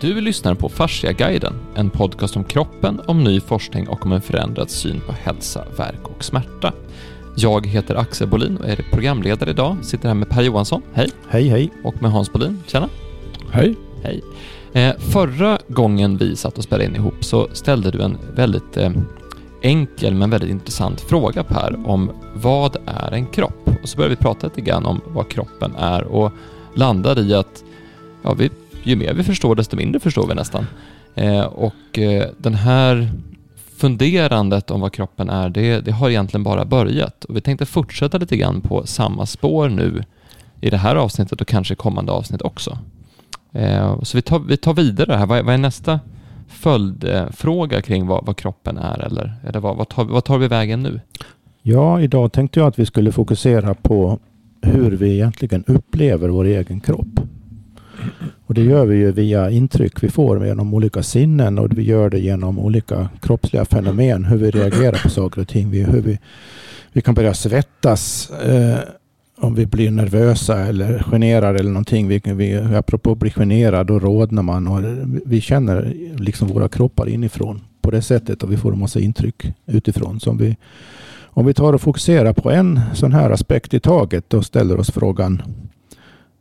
Du lyssnar på Fasciaguiden, en podcast om kroppen, om ny forskning och om en förändrad syn på hälsa, verk och smärta. Jag heter Axel Bolin och är programledare idag. Sitter här med Per Johansson, hej. Hej hej. Och med Hans Bolin, tjena. Hej. Hej. Eh, förra gången vi satt och spelade in ihop så ställde du en väldigt eh, enkel men väldigt intressant fråga Per om vad är en kropp? Och så började vi prata lite grann om vad kroppen är och landade i att ja, vi, ju mer vi förstår desto mindre förstår vi nästan. Eh, och eh, den här funderandet om vad kroppen är, det, det har egentligen bara börjat. Och vi tänkte fortsätta lite grann på samma spår nu i det här avsnittet och kanske kommande avsnitt också. Eh, så vi tar, vi tar vidare här. Vad, vad är nästa följdfråga kring vad, vad kroppen är? Eller, eller vad, vad, tar, vad tar vi vägen nu? Ja, idag tänkte jag att vi skulle fokusera på hur vi egentligen upplever vår egen kropp. Och det gör vi ju via intryck vi får genom olika sinnen och vi gör det genom olika kroppsliga fenomen, hur vi reagerar på saker och ting. Vi, hur vi, vi kan börja svettas eh, om vi blir nervösa eller generade eller någonting. Vi, vi, apropå att bli generad, då rodnar man och vi känner liksom våra kroppar inifrån på det sättet och vi får en massa intryck utifrån. Som vi, om vi tar och fokuserar på en sån här aspekt i taget och ställer oss frågan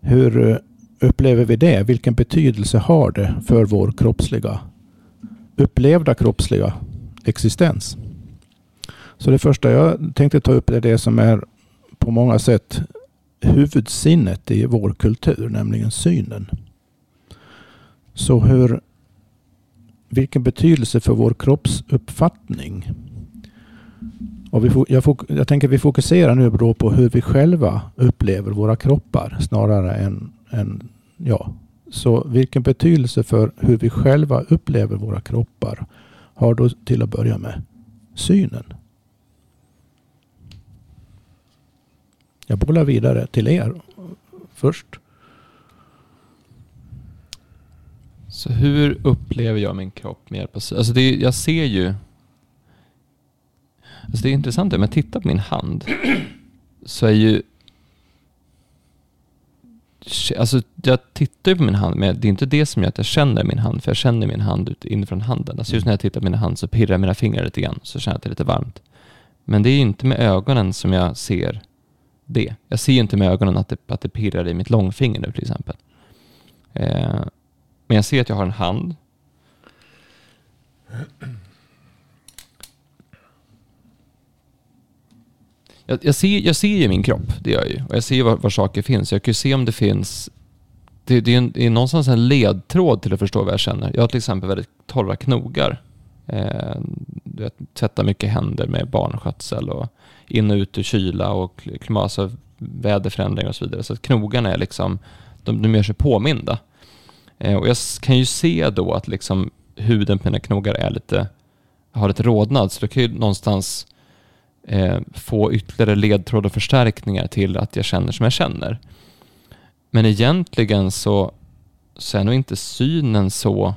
hur upplever vi det? Vilken betydelse har det för vår kroppsliga upplevda kroppsliga existens? Så det första jag tänkte ta upp är det som är på många sätt huvudsinnet i vår kultur, nämligen synen. Så hur, vilken betydelse för vår kroppsuppfattning? Och vi, jag, jag tänker vi fokuserar nu då på hur vi själva upplever våra kroppar snarare än, än ja. Så vilken betydelse för hur vi själva upplever våra kroppar har då till att börja med synen. Jag bollar vidare till er först. Så hur upplever jag min kropp med hjälp av Alltså det, jag ser ju... Alltså det är intressant, om jag tittar på min hand så är ju... Alltså jag tittar ju på min hand, men det är inte det som gör att jag känner min hand, för jag känner min hand ut inifrån handen. Alltså just när jag tittar på min hand så pirrar mina fingrar lite grann, så känner jag att det är lite varmt. Men det är ju inte med ögonen som jag ser det. Jag ser inte med ögonen att det, att det pirrar i mitt långfinger nu till exempel. Eh, men jag ser att jag har en hand. Jag, jag, ser, jag ser ju min kropp, det gör jag ju. Och jag ser var, var saker finns. Jag kan ju se om det finns... Det, det, är, en, det är någonstans en ledtråd till att förstå vad jag känner. Jag har till exempel väldigt torra knogar. Eh, jag tvättar mycket händer med barnskötsel och in och ut ur kyla och klimat, väderförändringar och så vidare. Så att knogarna är liksom, de, de gör sig påminda. Eh, och jag kan ju se då att liksom huden på mina knogar är lite, har ett rodnad, så då kan ju någonstans eh, få ytterligare ledtråd och förstärkningar till att jag känner som jag känner. Men egentligen så, så är nog inte synen så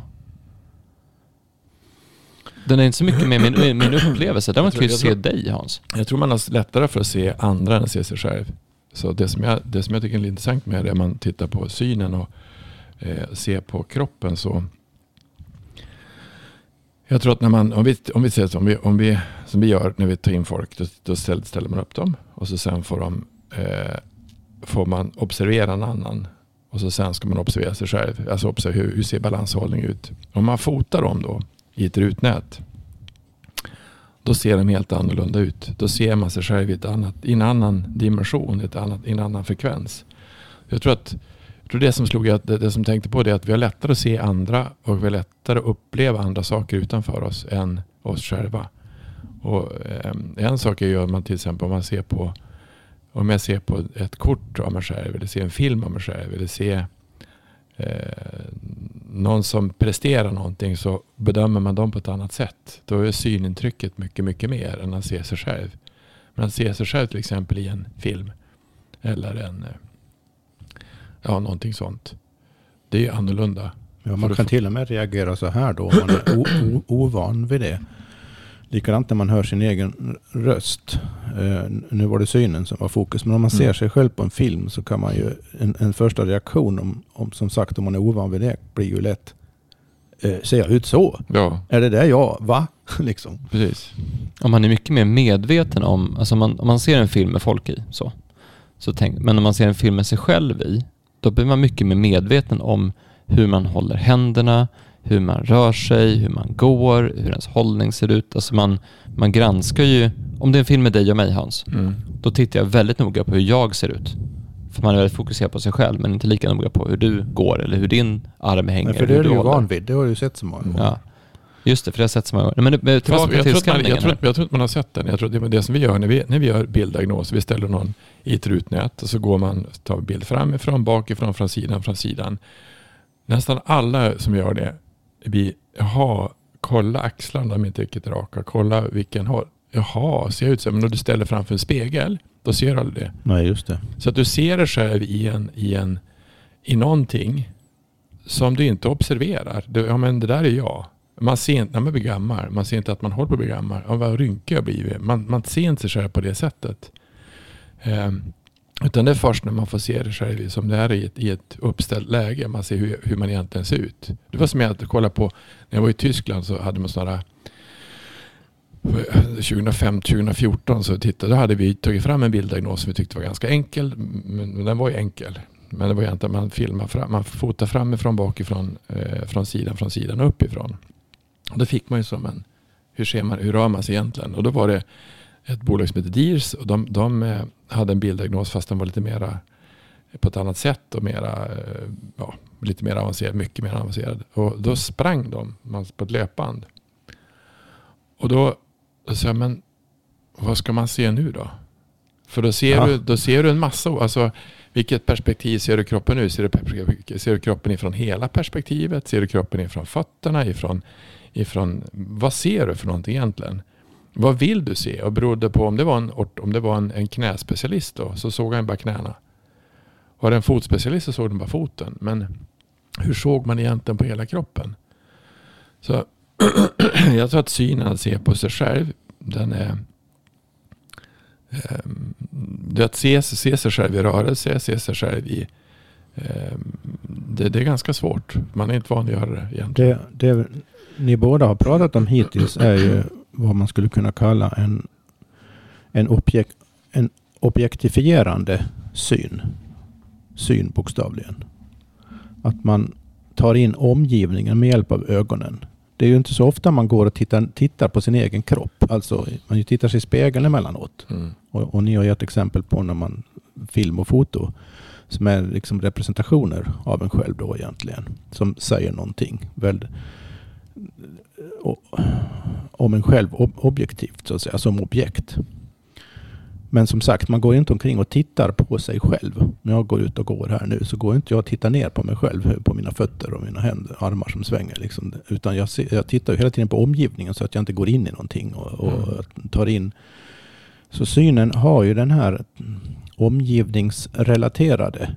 den är inte så mycket med min, min upplevelse. Däremot kan jag ju se dig Hans. Jag tror man har lättare för att se andra än att se sig själv. Så det som jag, det som jag tycker är intressant med det man tittar på synen och eh, ser på kroppen så. Jag tror att när man, om vi, om vi säger så, om vi, om vi, som vi gör när vi tar in folk, då, då ställer, ställer man upp dem och så sen får, de, eh, får man observera en annan och så sen ska man observera sig själv. Alltså observera hur, hur ser balanshållning ut. Om man fotar dem då i ett rutnät. Då ser de helt annorlunda ut. Då ser man sig själv i, ett annat, i en annan dimension, ett annat, i en annan frekvens. Jag tror att tror det som slog att det, det som tänkte på det är att vi har lättare att se andra och vi har lättare att uppleva andra saker utanför oss än oss själva. Och, eh, en sak är ju att man till exempel om man ser på om jag ser på ett kort av mig själv eller ser en film av mig själv eller ser eh, någon som presterar någonting så bedömer man dem på ett annat sätt. Då är synintrycket mycket, mycket mer än att se sig själv. Men att se sig själv till exempel i en film eller en, eh, ja någonting sånt. Det är annorlunda. Ja, man kan till och med reagera så här då om man är ovan vid det. Likadant när man hör sin egen röst. Uh, nu var det synen som var fokus. Men om man ser mm. sig själv på en film så kan man ju, en, en första reaktion om, om, som sagt om man är ovan vid det, blir ju lätt eh, ser jag ut så? Ja, Är det där jag? Va? liksom. precis. Om man är mycket mer medveten om, alltså om man, om man ser en film med folk i, så, så tänk, men om man ser en film med sig själv i, då blir man mycket mer medveten om hur man håller händerna, hur man rör sig, hur man går, hur ens hållning ser ut. Alltså man, man granskar ju, om det är en film med dig och mig Hans, Mm. då tittar jag väldigt noga på hur jag ser ut. För man är väldigt fokuserad på sig själv, men inte lika noga på hur du går eller hur din arm hänger. Men för det är du ju van vid. Det har du sett så många gånger. Ja. Just det, för det har jag sett så många gånger. Men, tillbaka jag, till tror att man, jag, skanningen. tror, jag tror inte man har sett den. Jag tror det är det som vi gör när vi, när vi gör bilddiagnos. Vi ställer någon i ett rutnät och så går man, tar bild framifrån, bakifrån, från sidan, från sidan. Nästan alla som gör det, vi, jaha, kolla axlarna, är inte riktigt raka. Kolla vilken håll. Jaha, ser jag ut så? Men när du ställer framför en spegel, då ser du aldrig det. Nej, just det. Så att du ser dig själv i, en, i, en, i någonting som du inte observerar. Du, ja men det där är jag. Man ser inte när man blir gammal. Man ser inte att man håller på att bli gammal. Ja, vad rynkig jag blivit. Man, man ser inte sig själv på det sättet. Eh, utan det är först när man får se det själv liksom, som det är i ett, i ett uppställt läge. Man ser hur, hur man egentligen ser ut. Det var som jag kollade kolla på. När jag var i Tyskland så hade man sådana 2005-2014 eh, så tittade, då hade vi tagit fram en bilddiagnos som vi tyckte var ganska enkel. Men, men den var ju enkel. Men det var egentligen man filmar fram, man fotar framifrån, bakifrån, eh, från sidan, från sidan och uppifrån. Och då fick man ju som en, hur ser man, hur rör man sig egentligen? Och då var det ett bolag som heter Deers och de, de eh, hade en bilddiagnos fast den var lite mera på ett annat sätt och mera, eh, ja, lite mer avancerad, mycket mer avancerad. Och då sprang de på ett löpband. Och då, då sa jag, men vad ska man se nu då? För då ser, Ja. du, då ser du en massa, alltså vilket perspektiv ser du kroppen nu? Ser du, ser du kroppen ifrån hela perspektivet? Ser du kroppen ifrån fötterna? Ifrån, ifrån, vad ser du för någonting egentligen? Vad vill du se? Och berodde på om det var en, om det var en, en knäspecialist då, så såg han bara knäna. Var det en fotspecialist så såg den bara foten. Men hur såg man egentligen på hela kroppen? Så jag tror att synen att se på sig själv, den är ehm, det att se, se sig själv i rörelse, se sig själv i ehm, det, det är ganska svårt. Man är inte van att göra det egentligen. Det, det ni båda har pratat om hittills är ju vad man skulle kunna kalla en, en, objek, en objektifierande syn. Syn bokstavligen. Att man tar in omgivningen med hjälp av ögonen. Det är ju inte så ofta man går och tittar, tittar på sin egen kropp. Alltså man tittar sig i spegeln emellanåt. Mm. Och, och ni har gett exempel på när man film och foto som är liksom representationer av en själv då egentligen. Som säger någonting väl, o- om en själv ob- objektivt så att säga, som objekt. Men som sagt, man går inte omkring och tittar på sig själv. När jag går ut och går här nu så går inte jag och tittar ner på mig själv, på mina fötter och mina händer, armar som svänger. Liksom. Utan jag, ser, jag tittar ju hela tiden på omgivningen så att jag inte går in i någonting och, och tar in så synen har ju den här omgivningsrelaterade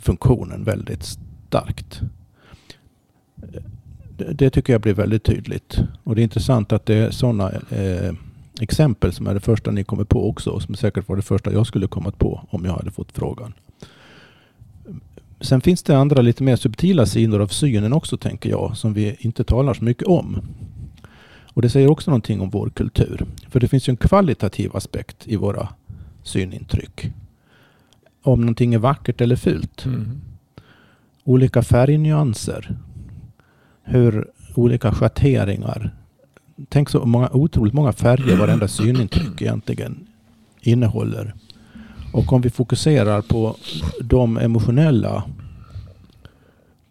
funktionen väldigt starkt. Det, tycker jag blir väldigt tydligt. Och det är intressant att det är sådana eh, exempel som är det första ni kommer på också. Och som säkert var det första jag skulle kommit på om jag hade fått frågan. Sen finns det andra lite mer subtila sidor av synen också tänker jag. Som vi inte talar så mycket om. Och det säger också någonting om vår kultur. För det finns ju en kvalitativ aspekt i våra synintryck. Om någonting är vackert eller fult. Mm. Olika färgnyanser. Hur olika schatteringar. Tänk så många, otroligt många färger varenda synintryck egentligen innehåller. Och om vi fokuserar på de emotionella,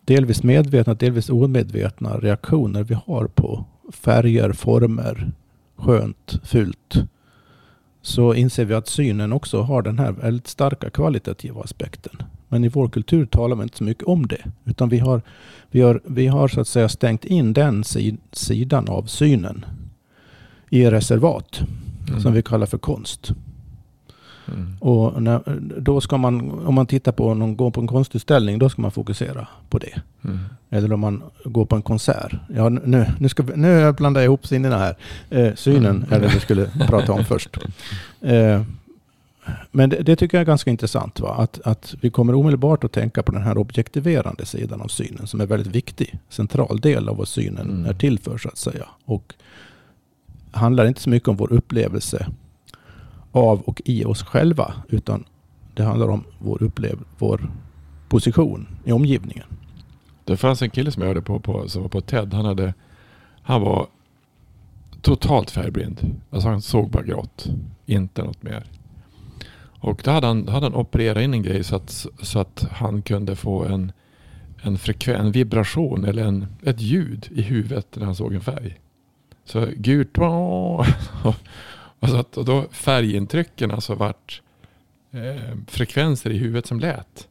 delvis medvetna, delvis omedvetna reaktioner vi har på färger, former, skönt, fult. Så inser vi att synen också har den här väldigt starka kvalitativa aspekten. Men i vår kultur talar vi inte så mycket om det. Utan vi har, vi har, vi har så att säga stängt in den sid, sidan av synen i reservat. Mm. Som vi kallar för konst. Mm. Och när, då ska man, om man tittar på någon, går på en konstutställning, då ska man fokusera på det. Mm. Eller om man går på en konsert. Ja, nu, nu, ska vi, nu blandar jag ihop sinnena här. Eh, synen Mm. är det vi skulle prata om först. Eh, men det, det, tycker jag är ganska intressant. Va? Att, att vi kommer omedelbart att tänka på den här objektiverande sidan av synen som är väldigt viktig. Central del av vad synen mm. är till för så att säga. Och handlar inte så mycket om vår upplevelse av och i oss själva. Utan det handlar om vår, upplev vår position i omgivningen. Det fanns en kille som jag hörde på, på som var på TED. Han, hade, han var totalt färgblind. Alltså han såg bara grått. Inte något mer. Och då hade han, hade han opererat in en grej så att, så att han kunde få en, en, frekven, en vibration eller en, ett ljud i huvudet när han såg en färg. Så gult. Och, så att, och då färgintrycken alltså vart eh, frekvenser i huvudet som lät.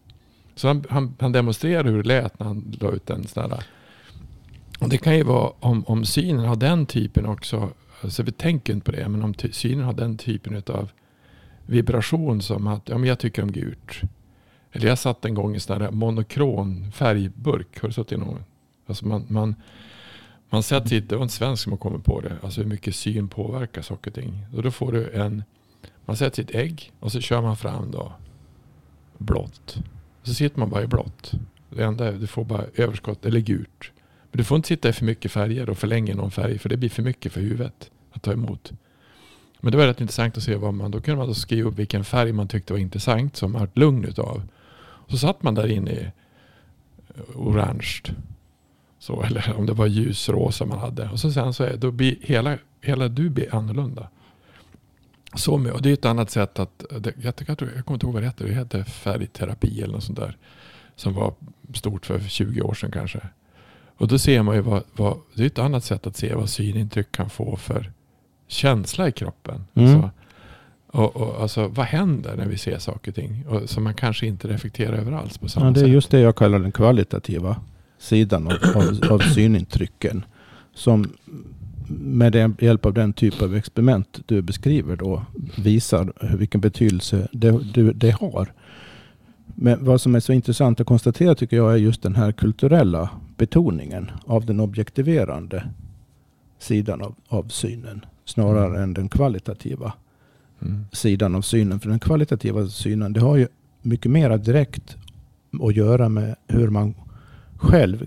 Så han, han, han demonstrerade hur det lät när han la ut den. sån. Och det kan ju vara om, om synen har den typen också. Alltså vi tänker inte på det. Men om synen har den typen av vibration som att ja, men jag tycker om gult. Eller jag satt en gång i sån där monokron färgburk. Har du suttit i någon? Alltså man, man, man sätter, det var en svensk som har kommit på det. Alltså hur mycket syn påverkar saker och ting. Och då får du en, man sätter sitt ägg och så kör man fram då blått. Så sitter man bara i blått. Det enda är, du får bara överskott eller gult. Men du får inte sitta i för mycket färger och förlänga någon färg. För det blir för mycket för huvudet att ta emot. Men det var rätt intressant att se vad man, då kunde man då skriva upp vilken färg man tyckte var intressant som man lugn utav. Så satt man där inne i eh, orange. Så, eller om det var ljusrosa man hade. Och så sen så är, då blir hela, hela du blir annorlunda. Så med, och det är ett annat sätt att, det, jag, jag, jag kommer inte ihåg vad det heter, det heter färgterapi eller något sånt där. Som var stort för 20 år sedan kanske. Och då ser man ju vad, vad det är ett annat sätt att se vad synintryck kan få för känsla i kroppen. Mm. Alltså, och, och, alltså, vad händer när vi ser saker och ting? Och, som man kanske inte reflekterar över alls på samma ja. Det är just det jag kallar den kvalitativa sidan av, av, av synintrycken. Som med hjälp av den typ av experiment du beskriver då visar vilken betydelse det, det, det har. Men vad som är så intressant att konstatera tycker jag är just den här kulturella betoningen av den objektiverande sidan av, av synen snarare mm. än den kvalitativa mm. sidan av synen. För den kvalitativa synen det har ju mycket mer direkt att göra med hur man själv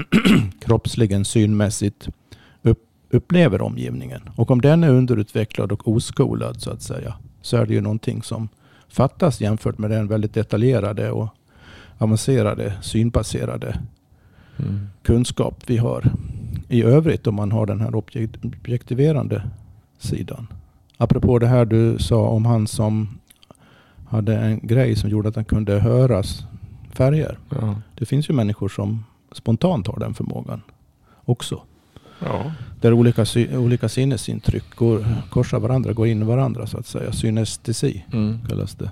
kroppsligen synmässigt upp, upplever omgivningen. Och om den är underutvecklad och oskolad så att säga så är det ju någonting som fattas jämfört med den väldigt detaljerade och avancerade synbaserade mm. kunskap vi har i övrigt om man har den här objektiverande sidan. Apropå det här du sa om han som hade en grej som gjorde att han kunde höras färger. Ja. Det finns ju människor som spontant har den förmågan också. Ja. Där olika, olika sinnesintryck går, korsar varandra, går in i varandra så att säga. Synestesi mm. kallas det.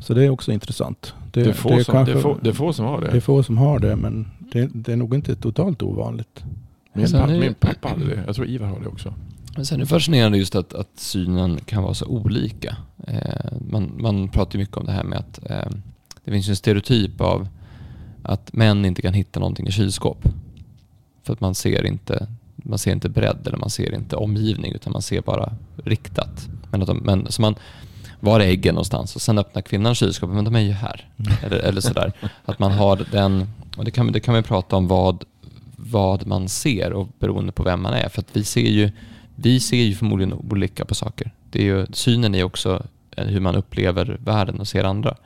Så det är också intressant. Det, det, är, få det, är som, kanske, det, är, få, det är få som har det. Det är få som har det men det, det är nog inte totalt ovanligt. Min, pappa, min pappa hade det. Jag tror Ivar har det också. Men sen är det fascinerande just att, att synen kan vara så olika. Eh, man, man pratar ju mycket om det här med att eh, det finns en stereotyp av att män inte kan hitta någonting i kylskåp. För att man ser inte, man ser inte bredd eller man ser inte omgivning utan man ser bara riktat. Men, att de, men så man, var är äggen någonstans? Och sen öppnar kvinnan kylskåpet, men de är ju här. Mm. Eller, eller sådär. Att man har den, och det kan, det kan vi prata om vad, vad man ser och beroende på vem man är. För att vi ser ju, vi ser ju förmodligen olika på saker. Det är ju, synen är också hur man upplever världen och ser andra.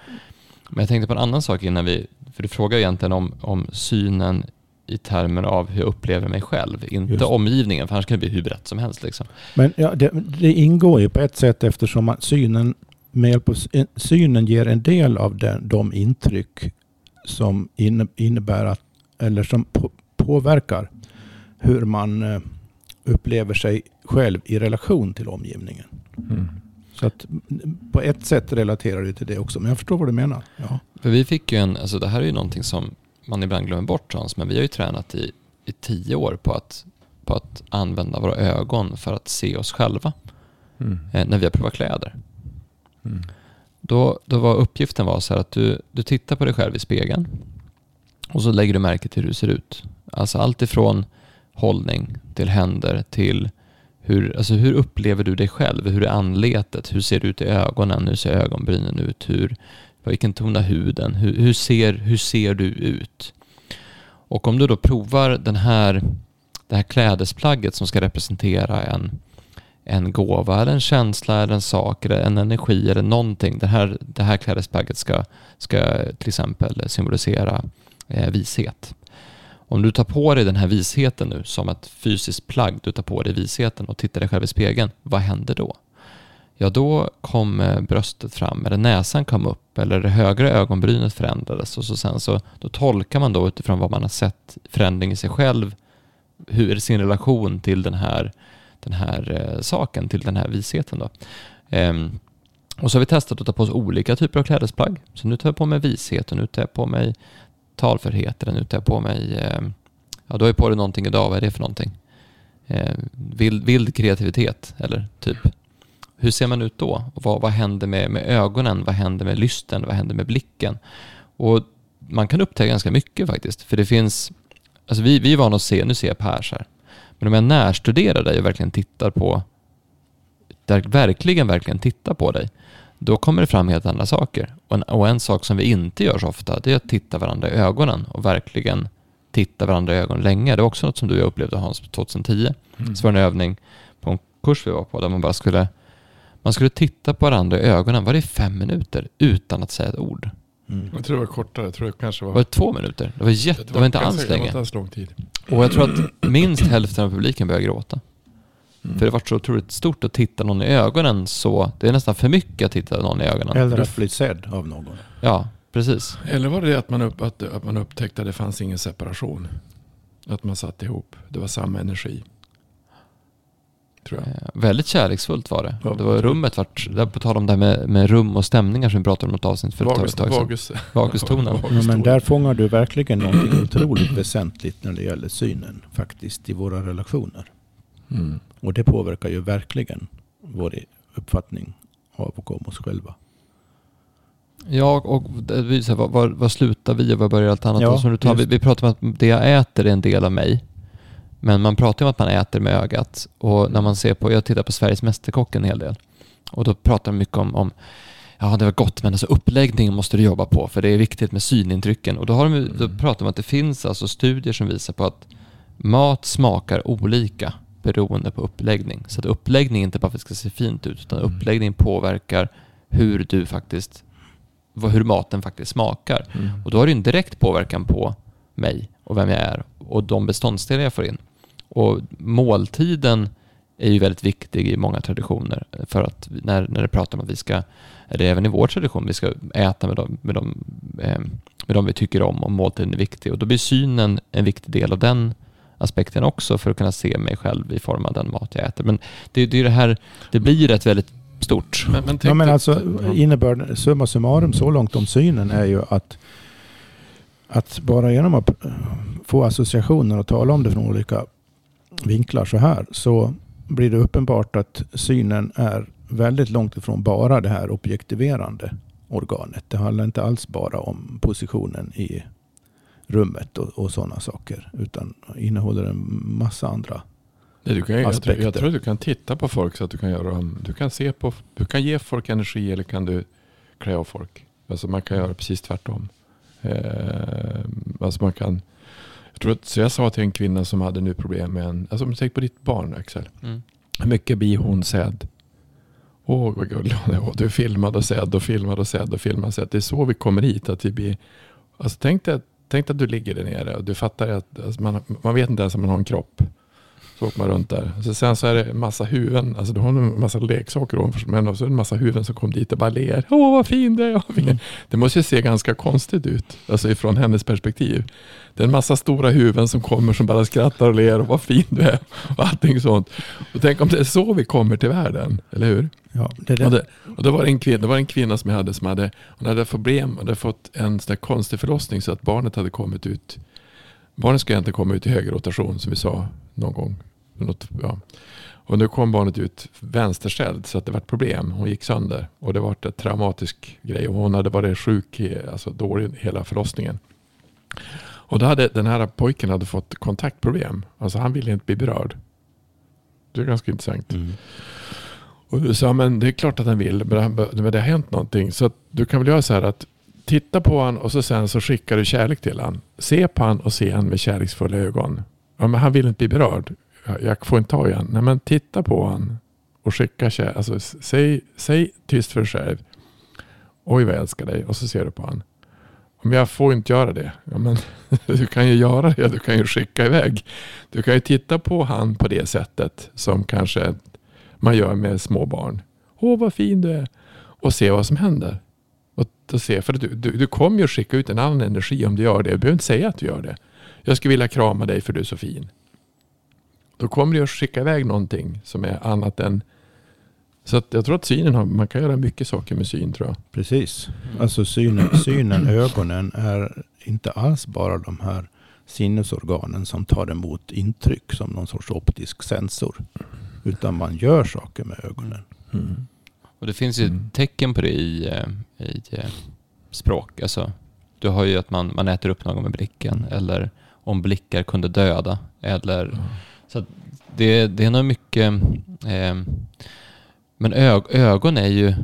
Men jag tänkte på en annan sak innan vi, för du frågar egentligen om, om synen i termer av hur jag upplever mig själv, inte Just. omgivningen, för annars kan det bli hur brett som helst. Liksom. Men ja, det, det, ingår ju på ett sätt eftersom att synen, med hjälp av synen ger en del av den, de intryck som innebär att, eller som påverkar hur man eh, upplever sig själv i relation till omgivningen. Mm. Så att på ett sätt relaterar det till det också. Men jag förstår vad du menar. Ja. För vi fick ju en, alltså det här är ju någonting som man ibland glömmer bort Hans, men vi har ju tränat i, i tio år på att, på att använda våra ögon för att se oss själva mm. eh, när vi har provat kläder. Mm. Då, då var uppgiften var så här att du, du tittar på dig själv i spegeln och så lägger du märke till hur du ser ut. Alltså allt ifrån hållning till händer till hur, alltså hur upplever du dig själv? Hur är anletet? Hur ser det ut i ögonen? Hur ser ögonbrynen ut? Hur, vilken ton har huden? Hur, hur, ser, hur ser du ut? Och om du då provar den här, det här klädesplagget som ska representera en, en gåva eller en känsla eller en sak eller en energi eller någonting. Det här, det här klädesplagget ska, ska till exempel symbolisera eh, vishet. Om du tar på dig den här visheten nu som ett fysiskt plagg, du tar på dig visheten och tittar dig själv i spegeln, vad händer då? Ja, då kom eh, bröstet fram, eller näsan kom upp, eller det högra ögonbrynet förändrades och så sen så då tolkar man då utifrån vad man har sett förändring i sig själv, hur är sin relation till den här, den här eh, saken, till den här visheten då. Ehm, och så har vi testat att ta på oss olika typer av klädesplagg. Så nu tar jag på mig vishet och nu tar jag på mig talförhet eller nu tar jag på mig, eh, ja du har ju på dig någonting idag, vad är det för någonting? Eh, vild, vild kreativitet eller typ. Hur ser man ut då? Och vad, vad händer med, med ögonen? Vad händer med lysten? Vad händer med blicken? Och man kan upptäcka ganska mycket faktiskt. För det finns, alltså vi, vi är vana att se, nu ser jag Per här. Men om jag närstuderar dig och verkligen tittar på, verkligen, verkligen tittar på dig, då kommer det fram helt andra saker. Och en, och en, sak som vi inte gör så ofta, det är att titta varandra i ögonen och verkligen titta varandra i ögonen länge. Det var också något som du och jag upplevde Hans 2010. Mm. Så var det en övning på en kurs vi var på där man bara skulle man skulle titta på varandra i ögonen, var det fem minuter utan att säga ett ord? Mm. Jag tror det var kortare. Jag tror det kanske var... Var det två minuter? Det var, jätte, det var, det var inte alls länge. Det var inte lång tid. Och jag tror att minst hälften av publiken började gråta. Mm. För det var så otroligt stort att titta någon i ögonen så, det är nästan för mycket att titta någon i ögonen. Eller att bli sedd av någon. Ja, precis. Eller var det det att man, upp, att, att man upptäckte att det fanns ingen separation? Att man satt ihop, det var samma energi. Tror jag. Eh, väldigt kärleksfullt var det. Ja, det var rummet vart, där på tal om det här med, med rum och stämningar som vi pratade om något avsnitt för ett tag sedan. Vagustonen. Ja, men där fångar du verkligen något otroligt väsentligt när det gäller synen faktiskt i våra relationer. Mm. Och det påverkar ju verkligen vår uppfattning av och om oss själva. Ja, och var, var, var slutar vi och var börjar allt annat? Ja, som du tar, vi, vi pratar om att det jag äter är en del av mig. Men man pratar om att man äter med ögat. Och när man ser på, jag tittar på Sveriges Mästerkock en hel del. Och då pratar de mycket om, om ja det var gott men alltså uppläggningen måste du jobba på för det är viktigt med synintrycken. Och då, har de, då pratar de om att det finns alltså studier som visar på att mat smakar olika beroende på uppläggning. Så att uppläggning inte bara för att det ska se fint ut, utan mm. uppläggning påverkar hur du faktiskt, hur maten faktiskt smakar. Mm. Och då har det en direkt påverkan på mig och vem jag är och de beståndsdelar jag får in. Och måltiden är ju väldigt viktig i många traditioner. För att när, när det pratar om att vi ska, eller även i vår tradition, vi ska äta med dem, med dem, eh, med dem vi tycker om och måltiden är viktig. Och då blir synen en viktig del av den aspekten också för att kunna se mig själv i form av den mat jag äter. Men det, det är det här, det blir ju rätt väldigt stort. Men, men, ja, men alltså innebörden, summa summarum så långt om synen är ju att att bara genom att få associationer och tala om det från olika vinklar så här så blir det uppenbart att synen är väldigt långt ifrån bara det här objektiverande organet. Det handlar inte alls bara om positionen i rummet och, och sådana saker. Utan innehåller en massa andra du kan, aspekter. Jag, jag tror att du kan titta på folk så att du kan göra dem. Du kan se på, du kan ge folk energi eller kan du klä av folk. Alltså man kan göra precis tvärtom. Eh, alltså man kan, jag tror att, så jag sa till en kvinna som hade nu problem med en, alltså om tänk på ditt barn Axel. Mm. Hur mycket blir hon sedd? Åh oh, vad gullig hon är. Du filmad och sedd och filmad och sedd och filmad och Det är så vi kommer hit. Att vi blir, alltså tänk dig, tänk dig att du ligger där nere och du fattar att alltså man, man vet inte ens om man har en kropp. Så åker man runt där. Så sen så är det en massa huvuden. Alltså du har en massa leksaker ovanför. Men så är det en massa huvuden som kommer dit och bara ler. Åh vad fin du är. Mm. Det måste ju se ganska konstigt ut. Alltså ifrån hennes perspektiv. Det är en massa stora huvuden som kommer som bara skrattar och ler. Och vad fin du är. Och allting sånt. Och tänk om det är så vi kommer till världen. Eller hur? Ja, det det. Och, det, och det, var en kvinna, det var en kvinna som jag hade som hade, hon hade problem. Hon hade fått en sån konstig förlossning så att barnet hade kommit ut Barnet ska egentligen komma ut i höger rotation som vi sa någon gång. Något, ja. Och nu kom barnet ut vänsterställd så att det var ett problem. Hon gick sönder och det var en traumatisk grej. Och hon hade varit sjuk, alltså dålig hela förlossningen. Och då hade den här pojken hade fått kontaktproblem. Alltså han ville inte bli berörd. Det är ganska intressant. Mm. Och du sa, men det är klart att han vill, men det, har hänt någonting. Så du kan väl göra så här att titta på han och så sen så skickar du kärlek till han. Se på han och se han med kärleksfulla ögon. Ja, men han vill inte bli berörd. Jag, får inte ta i han. Nej, men titta på han och skicka kärlek. Alltså, säg, säg tyst för dig själv. Oj vad jag älskar dig. Och så ser du på han. Men jag får inte göra det. Ja, men du kan ju göra det. Du kan ju skicka iväg. Du kan ju titta på han på det sättet som kanske man gör med små barn. Åh vad fin du är. Och se vad som händer. Och, och se, för du, du, du kommer ju skicka ut en annan energi om du gör det. Du behöver inte säga att du gör det. Jag skulle vilja krama dig för du är så fin. Då kommer du att skicka iväg någonting som är annat än så att jag tror att synen har, man kan göra mycket saker med syn tror jag. Precis. Alltså synen, synen, ögonen är inte alls bara de här sinnesorganen som tar emot intryck som någon sorts optisk sensor. Utan man gör saker med ögonen. Mm. Och det finns ju Mm. tecken på det i, eh, i eh, språk. Alltså, du har ju att man, man äter upp någon med blicken eller om blickar kunde döda. Eller, så att det, det är nog mycket... Eh, men ög, ögon är ju...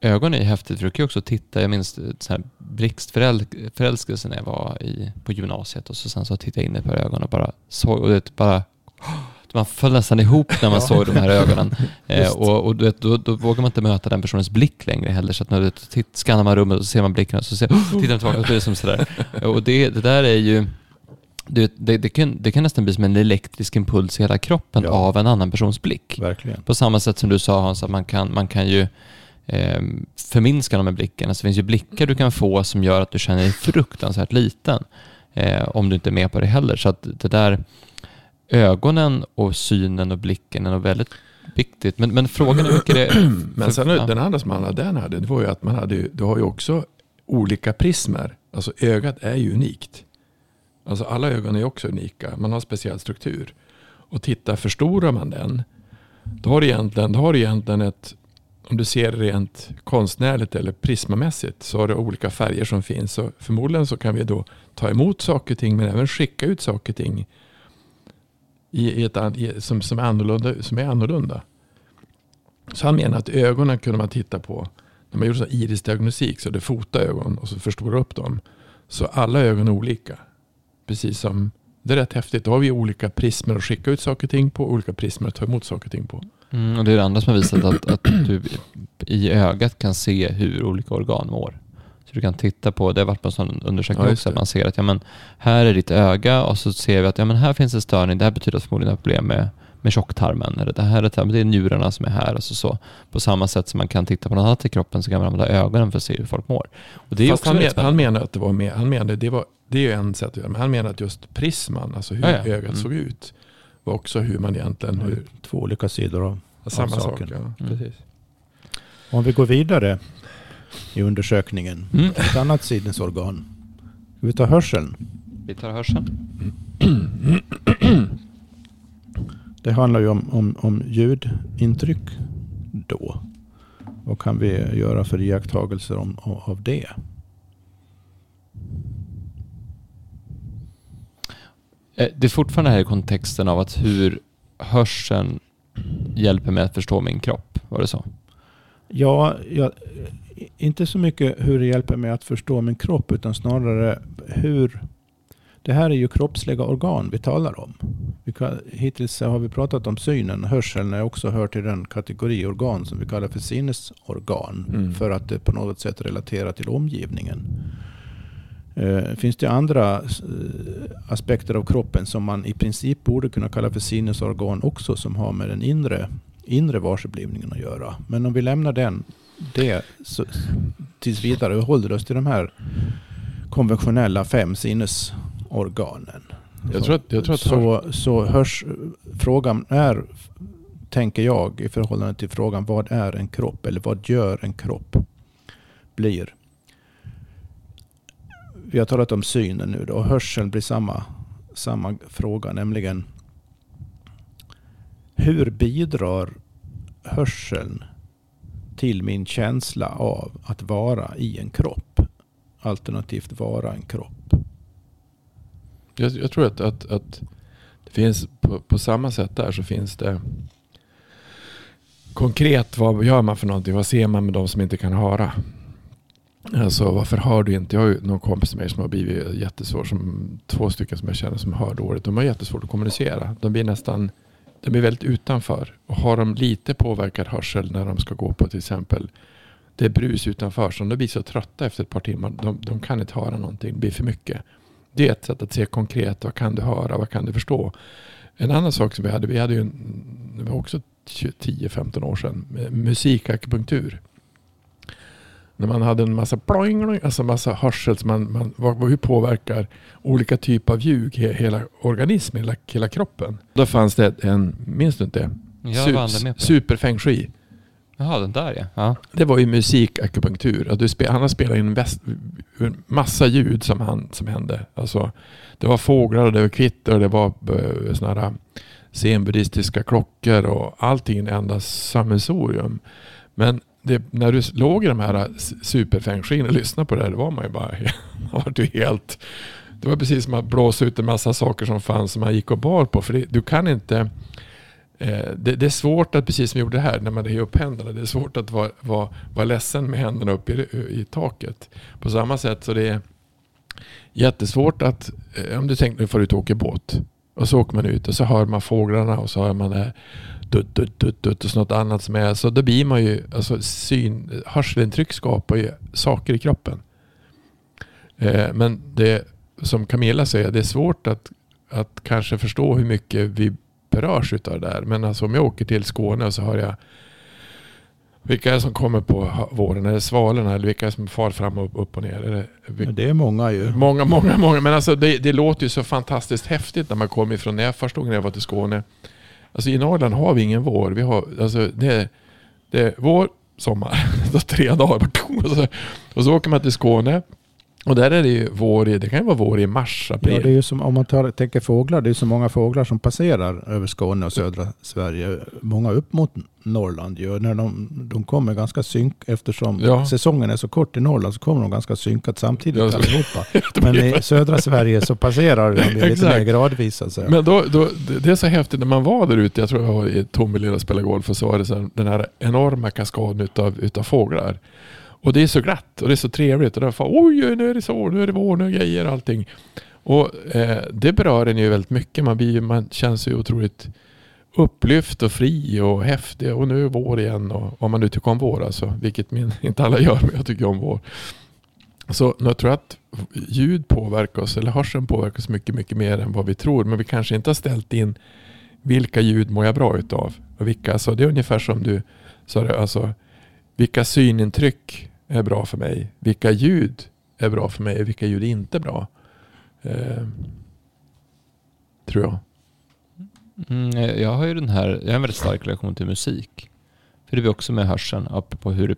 Ögon är ju häftigt. för Du kan ju också titta. Jag minns så här blixtförälskelse när jag var i, på gymnasiet och så sen så tittade jag in i ett par ögon och bara såg och det bara man föll nästan ihop när man såg de här ögonen. Eh, och och du vet, då, då vågar man inte möta den personens blick längre heller. Så att när du titt, skannar man rummet och så ser man blicken och så ser, tittar man tillbaka och så det som sådär. Och det, det där är ju... Det, det, det, kan, det kan nästan bli som en elektrisk impuls i hela kroppen Ja. av en annan persons blick. Verkligen. På samma sätt som du sa Hans, att man kan, man kan ju eh, förminska dem med blicken. Alltså, det finns ju blickar du kan få som gör att du känner dig fruktansvärt liten. Eh, om du inte är med på det heller. Så att det där ögonen och synen och blicken är nog väldigt viktigt. Men, men frågan är hur mycket det... Men sen ja. den andra som alla den hade, det var ju att man hade, du har ju också olika prismer. Alltså ögat är ju unikt. Alltså alla ögon är också unika. Man har speciell struktur. Och titta, förstorar man den, då har du egentligen, då har du egentligen ett, om du ser rent konstnärligt eller prismamässigt, så har du olika färger som finns. Så förmodligen så kan vi då ta emot saker och ting, men även skicka ut saker och ting i, ett, i, som, som, är annorlunda, som är annorlunda. Så han menar att ögonen kunde man titta på. När man gjorde irisdiagnostik så det fotade ögon och så förstorade upp dem. Så alla ögon är olika. Precis som, det är rätt häftigt. Då har vi olika prismer att skicka ut saker och ting på. Olika prismer att ta emot saker och ting på. Mm, och det är det andra som har visat att, att du i ögat kan se hur olika organ mår. Så du kan titta på, det har varit på en sån undersökning Ja, också, att man ser att ja, men, här är ditt öga och så ser vi att ja, men här finns en störning, det här betyder att förmodligen har problem med, med tjocktarmen. Eller det här är, det är njurarna som är här. Alltså så. På samma sätt som man kan titta på något annat i kroppen så kan man använda ögonen för att se hur folk mår. Och det är Fast också han, men, han menar att det var med, han menade, det, var, det är ju en sätt att göra, men han menar att just prisman, alltså hur Ja, ja. ögat Mm. såg ut, var också hur man egentligen, hur, Två olika sidor av. samma sak. saken. Ja, Mm. precis. Om vi går vidare i undersökningen. Mm. Ett annat sinnesorgan. Ska vi ta hörseln? Vi tar hörseln. Det handlar ju om, om, om ljudintryck då. Vad kan vi göra för iakttagelser om, av det? Eh, Det är fortfarande här i kontexten av att hur hörseln hjälper mig att förstå min kropp. Var det så? Ja, jag, inte så mycket hur det hjälper mig att förstå min kropp utan snarare hur... Det här är ju kroppsliga organ vi talar om. Vi kan, hittills har vi pratat om synen. Hörseln är också hör till den kategori organ som vi kallar för sinnesorgan. Mm. För att det på något sätt relaterar till omgivningen. Eh, finns det andra eh, aspekter av kroppen som man i princip borde kunna kalla för sinnesorgan också som har med den inre, inre varseblivningen att göra. Men om vi lämnar den, det så, tills vidare håller oss till de här konventionella fem sinnesorganen. Jag tror att, jag tror att så, så hörs frågan är, tänker jag, i förhållande till frågan vad är en kropp eller vad gör en kropp? Blir. Vi har talat om synen nu då och hörseln blir samma, samma fråga, nämligen hur bidrar hörseln till min känsla av att vara i en kropp? Alternativt vara en kropp. Jag, jag tror att, att, att Det finns på, på samma sätt där så finns det konkret vad gör man för någonting? Vad ser man med de som inte kan höra? Alltså varför hör du inte? Jag har ju någon kompis med mig som har blivit jättesvår. Som, två stycken som jag känner som hör dåligt. De har jättesvårt att kommunicera. De blir nästan de blir väldigt utanför. Och har de lite påverkad hörsel när de ska gå på till exempel det är brus utanför. Så de blir så trötta efter ett par timmar. De, de kan inte höra någonting. Det blir för mycket. Det är ett sätt att se konkret. Vad kan du höra? Vad kan du förstå? En annan sak som vi hade. Vi hade ju en, det var också 10-15 år sedan. Eh, musikakupunktur. När man hade en massa ploing, alltså massa hörsel. Man, man, vad, hur påverkar olika typer av ljud hela organismen, hela, hela kroppen? Då fanns det en, minns du inte? Jag Su, super feng shui. Jaha, den där ja. ja. Det var ju musikakupunktur. Spel, han har spelat in väst, massa ljud som, han, som hände. Alltså, det var fåglar, och det var kvitter, och det var uh, sådana här zenbuddhistiska klockor och allting enda sammelsorium. Men det, när du låg i de här superfängskin och lyssnade på det här, då var man ju bara var du helt... Det var precis som att blåsa ut en massa saker som fanns som man gick och bar på. För det, du kan inte... Eh, det, det, är svårt att, precis som vi gjorde här, när man är upp händerna, det är svårt att vara, vara, vara ledsen med händerna upp i, i taket. På samma sätt så det är jättesvårt att, eh, om du tänker nu får du ut och åker båt. Och så åker man ut och så hör man fåglarna och så hör man det dutt, dutt, dutt, dutt och så något annat som är. Så då blir man ju, alltså syn, hörselintryck skapar ju saker i kroppen. Eh, men det som Camilla säger, det är svårt att, att kanske förstå hur mycket vi berörs utav det där. Men alltså om jag åker till Skåne så hör jag vilka är det som kommer på våren? Är det svalorna eller vilka är det som far fram och upp och ner? Är det, det är många ju. Många, många, många. Men alltså det, det låter ju så fantastiskt häftigt när man kommer ifrån, när jag första gången jag var till Skåne. Alltså i Norrland har vi ingen vår. Vi har, alltså det, det är vår, sommar. tre dagar. Och så, och så åker man till Skåne. Och där är det ju vår i, det kan ju vara vår i mars, april. Ja, det är ju som om man tar, tänker fåglar, det är så många fåglar som passerar över Skåne och södra Sverige. Många upp mot Norrland ju. När de, de kommer ganska synk, eftersom ja. säsongen är så kort i Norrland så kommer de ganska synkat samtidigt ja, allihopa. Men i södra Sverige så passerar de lite mer gradvis. Alltså. Men då, då, det är så häftigt när man var där ute, jag tror jag var i Tomelilla och spelade golf och så var det så den här enorma kaskaden utav, utav fåglar. Och det är så glatt och det är så trevligt. Och därför, oj, nu är det så, nu är det vår, nu är grejer och allting. Och eh, det berör en ju väldigt mycket. Man, blir, man känns ju otroligt upplyft och fri och häftig. Och nu är det vår igen. Och, om man nu tycker om vår alltså. Vilket min, inte alla gör, men jag tycker om vår. Så jag tror att ljud påverkar oss, eller hörseln påverkar oss mycket, mycket mer än vad vi tror. Men vi kanske inte har ställt in vilka ljud mår jag bra utav? Och vilka, alltså det är ungefär som du sa, alltså, vilka synintryck är bra för mig. Vilka ljud är bra för mig och vilka ljud är inte bra. Eh, tror jag. Mm, eh, jag har ju den här, jag har en väldigt stark relation till musik. För det blir också med hörseln, på hur det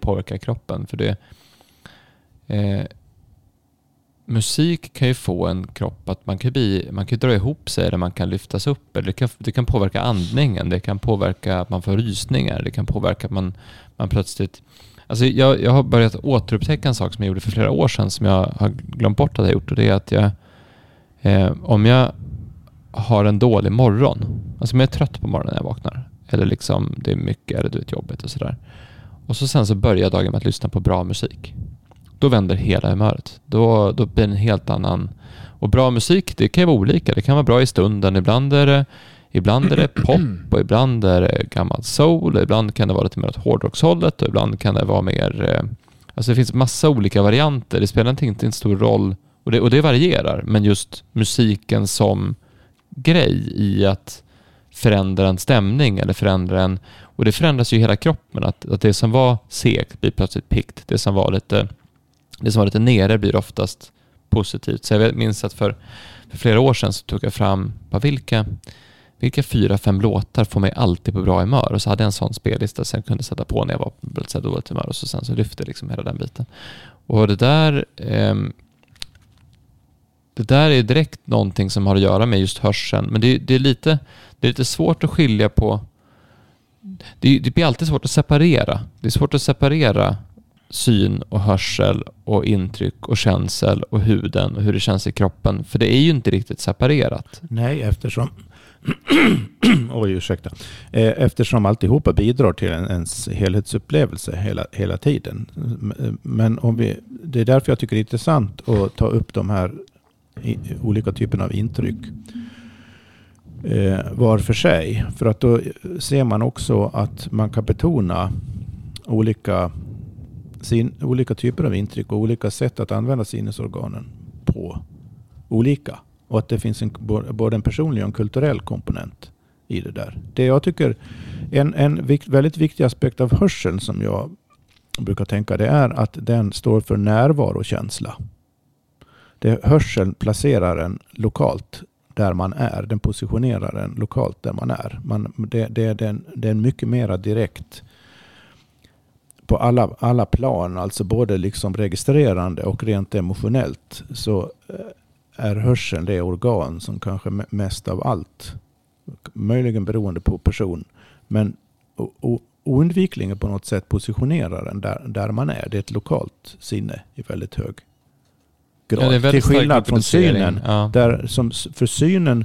påverkar kroppen. För det, eh, musik kan ju få en kropp att man kan, bli, man kan dra ihop sig eller man kan lyftas upp. Eller det, kan, det kan påverka andningen, det kan påverka att man får rysningar, det kan påverka att man, man plötsligt Alltså jag, jag har börjat återupptäcka en sak som jag gjorde för flera år sedan som jag har glömt bort att jag gjort och det är att jag eh, om jag har en dålig morgon, alltså om jag är trött på morgonen när jag vaknar eller liksom det är mycket eller du vet jobbigt och sådär och så sen så börjar dagen med att lyssna på bra musik. Då vänder hela humöret. Då, då blir det en helt annan... Och bra musik, det kan ju vara olika. Det kan vara bra i stunden. Ibland är det Ibland är det pop och ibland är det gammal soul. Ibland kan det vara lite mer åt hårdrockshållet och ibland kan det vara mer... Eh, alltså det finns massa olika varianter. Det spelar inte, inte en stor roll och det, och det varierar. Men just musiken som grej i att förändra en stämning eller förändra en... Och det förändras ju hela kroppen. Att, att det som var segt blir plötsligt pikt. Det som var lite, det som var lite nere blir oftast positivt. Så jag minns att för, för flera år sedan så tog jag fram, bara vilka, vilka fyra, fem låtar får mig alltid på bra humör? Och så hade jag en sån spellista som jag kunde sätta på när jag var på väldigt dåligt humör och så sen så lyfte liksom hela den biten. Och det där eh, det där är direkt någonting som har att göra med just hörseln, men det, det är, lite, det är lite svårt att skilja på det, det blir alltid svårt att separera. Det är svårt att separera syn och hörsel och intryck och känsel och huden och hur det känns i kroppen. För det är ju inte riktigt separerat. Nej, eftersom Oj, ursäkta. Eh, eftersom alltihopa bidrar till ens helhetsupplevelse hela, hela tiden. Eh, men om vi, det är därför jag tycker det är intressant att ta upp de här olika typerna av intryck eh, var för sig. För att då ser man också att man kan betona olika, sin, olika typer av intryck och olika sätt att använda sinnesorganen på olika. Och att det finns en, både en personlig och en kulturell komponent i det där. Det jag tycker, en, en vikt, väldigt viktig aspekt av hörseln som jag brukar tänka det är att den står för närvarokänsla. Det, hörseln placerar en lokalt där man är. Den positionerar en lokalt där man är. Man, det, det, det, är en, det är en mycket mera direkt på alla, alla plan, alltså både liksom registrerande och rent emotionellt, så eh, är hörseln det organ som kanske mest av allt, möjligen beroende på person, men oundvikligen på något sätt positionerar den där, där man är. Det är ett lokalt sinne i väldigt hög grad. Ja, Till skillnad från synen. Ja. Där som för synen,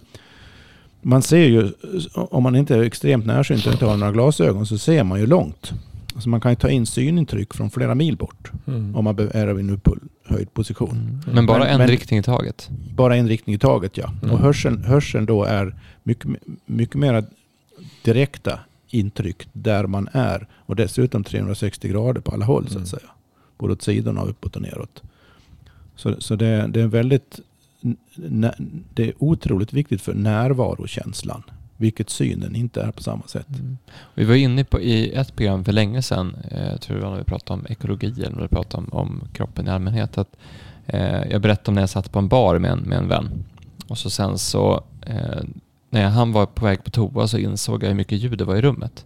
man ser ju, om man inte är extremt närsynt och inte har några glasögon så ser man ju långt. Alltså man kan ju ta in synintryck från flera mil bort mm. om man är i en upphöjd position. Mm. Men bara men, en men, riktning i taget? Bara en riktning i taget ja. Mm. Och hörseln, hörseln då är mycket, mycket mer direkta intryck där man är. Och dessutom 360 grader på alla håll så att mm. säga. Både åt sidorna och uppåt och neråt. Så, så det, det är väldigt det är otroligt viktigt för närvarokänslan. Vilket synen inte är på samma sätt. Mm. Vi var inne på i ett program för länge sedan, eh, jag tror det var när vi pratade om ekologi eller när vi pratade om, om kroppen i allmänhet, att eh, jag berättade om när jag satt på en bar med en, med en vän. Och så sen så, eh, när han var på väg på toa så insåg jag hur mycket ljud det var i rummet.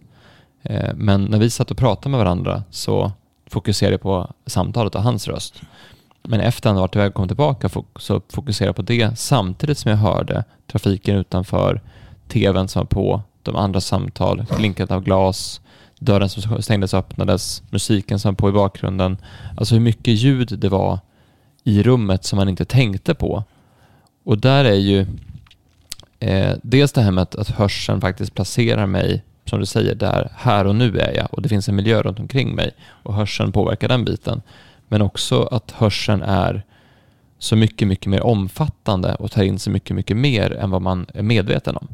Eh, men när vi satt och pratade med varandra så fokuserade jag på samtalet och hans röst. Men efter han varit iväg och kom tillbaka så fokuserade jag på det samtidigt som jag hörde trafiken utanför, tvn som var på, de andra samtal, klinket av glas, dörren som stängdes och öppnades, musiken som var på i bakgrunden. Alltså hur mycket ljud det var i rummet som man inte tänkte på. Och där är ju eh, dels det här med att, att hörseln faktiskt placerar mig, som du säger, där här och nu är jag och det finns en miljö runt omkring mig och hörseln påverkar den biten. Men också att hörseln är så mycket, mycket mer omfattande och tar in så mycket, mycket mer än vad man är medveten om.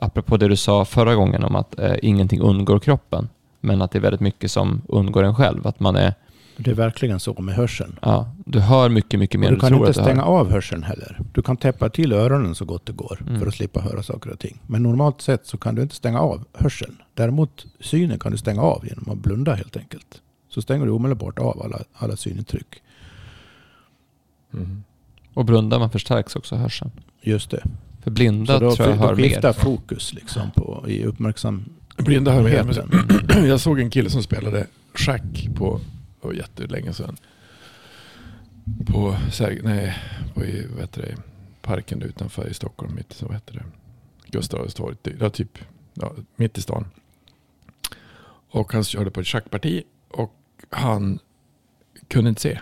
Apropå det du sa förra gången om att eh, ingenting undgår kroppen, men att det är väldigt mycket som undgår en själv. Att man är... Det är verkligen så med hörseln. Ja, du hör mycket, mycket mer än du kan inte stänga av hörseln heller. Du kan täppa till öronen så gott det går mm. för att slippa höra saker och ting. Men normalt sett så kan du inte stänga av hörseln. Däremot synen kan du stänga av genom att blunda helt enkelt så stänger du omedelbart av alla, alla synintryck. Mm. Och blundar man förstärks också hörseln. Just det. För blinda så då, tror jag hör mer. skiftar fokus liksom på, i uppmärksamheten. Blinda hör mer. Jag såg en kille som spelade schack på, på jättelänge sedan. På, nej, på i, vad heter det, parken utanför i Stockholm. Mitt, så vad heter det? Gustav Adolfs ja, typ ja, mitt i stan. Och han körde på ett schackparti och han kunde inte se.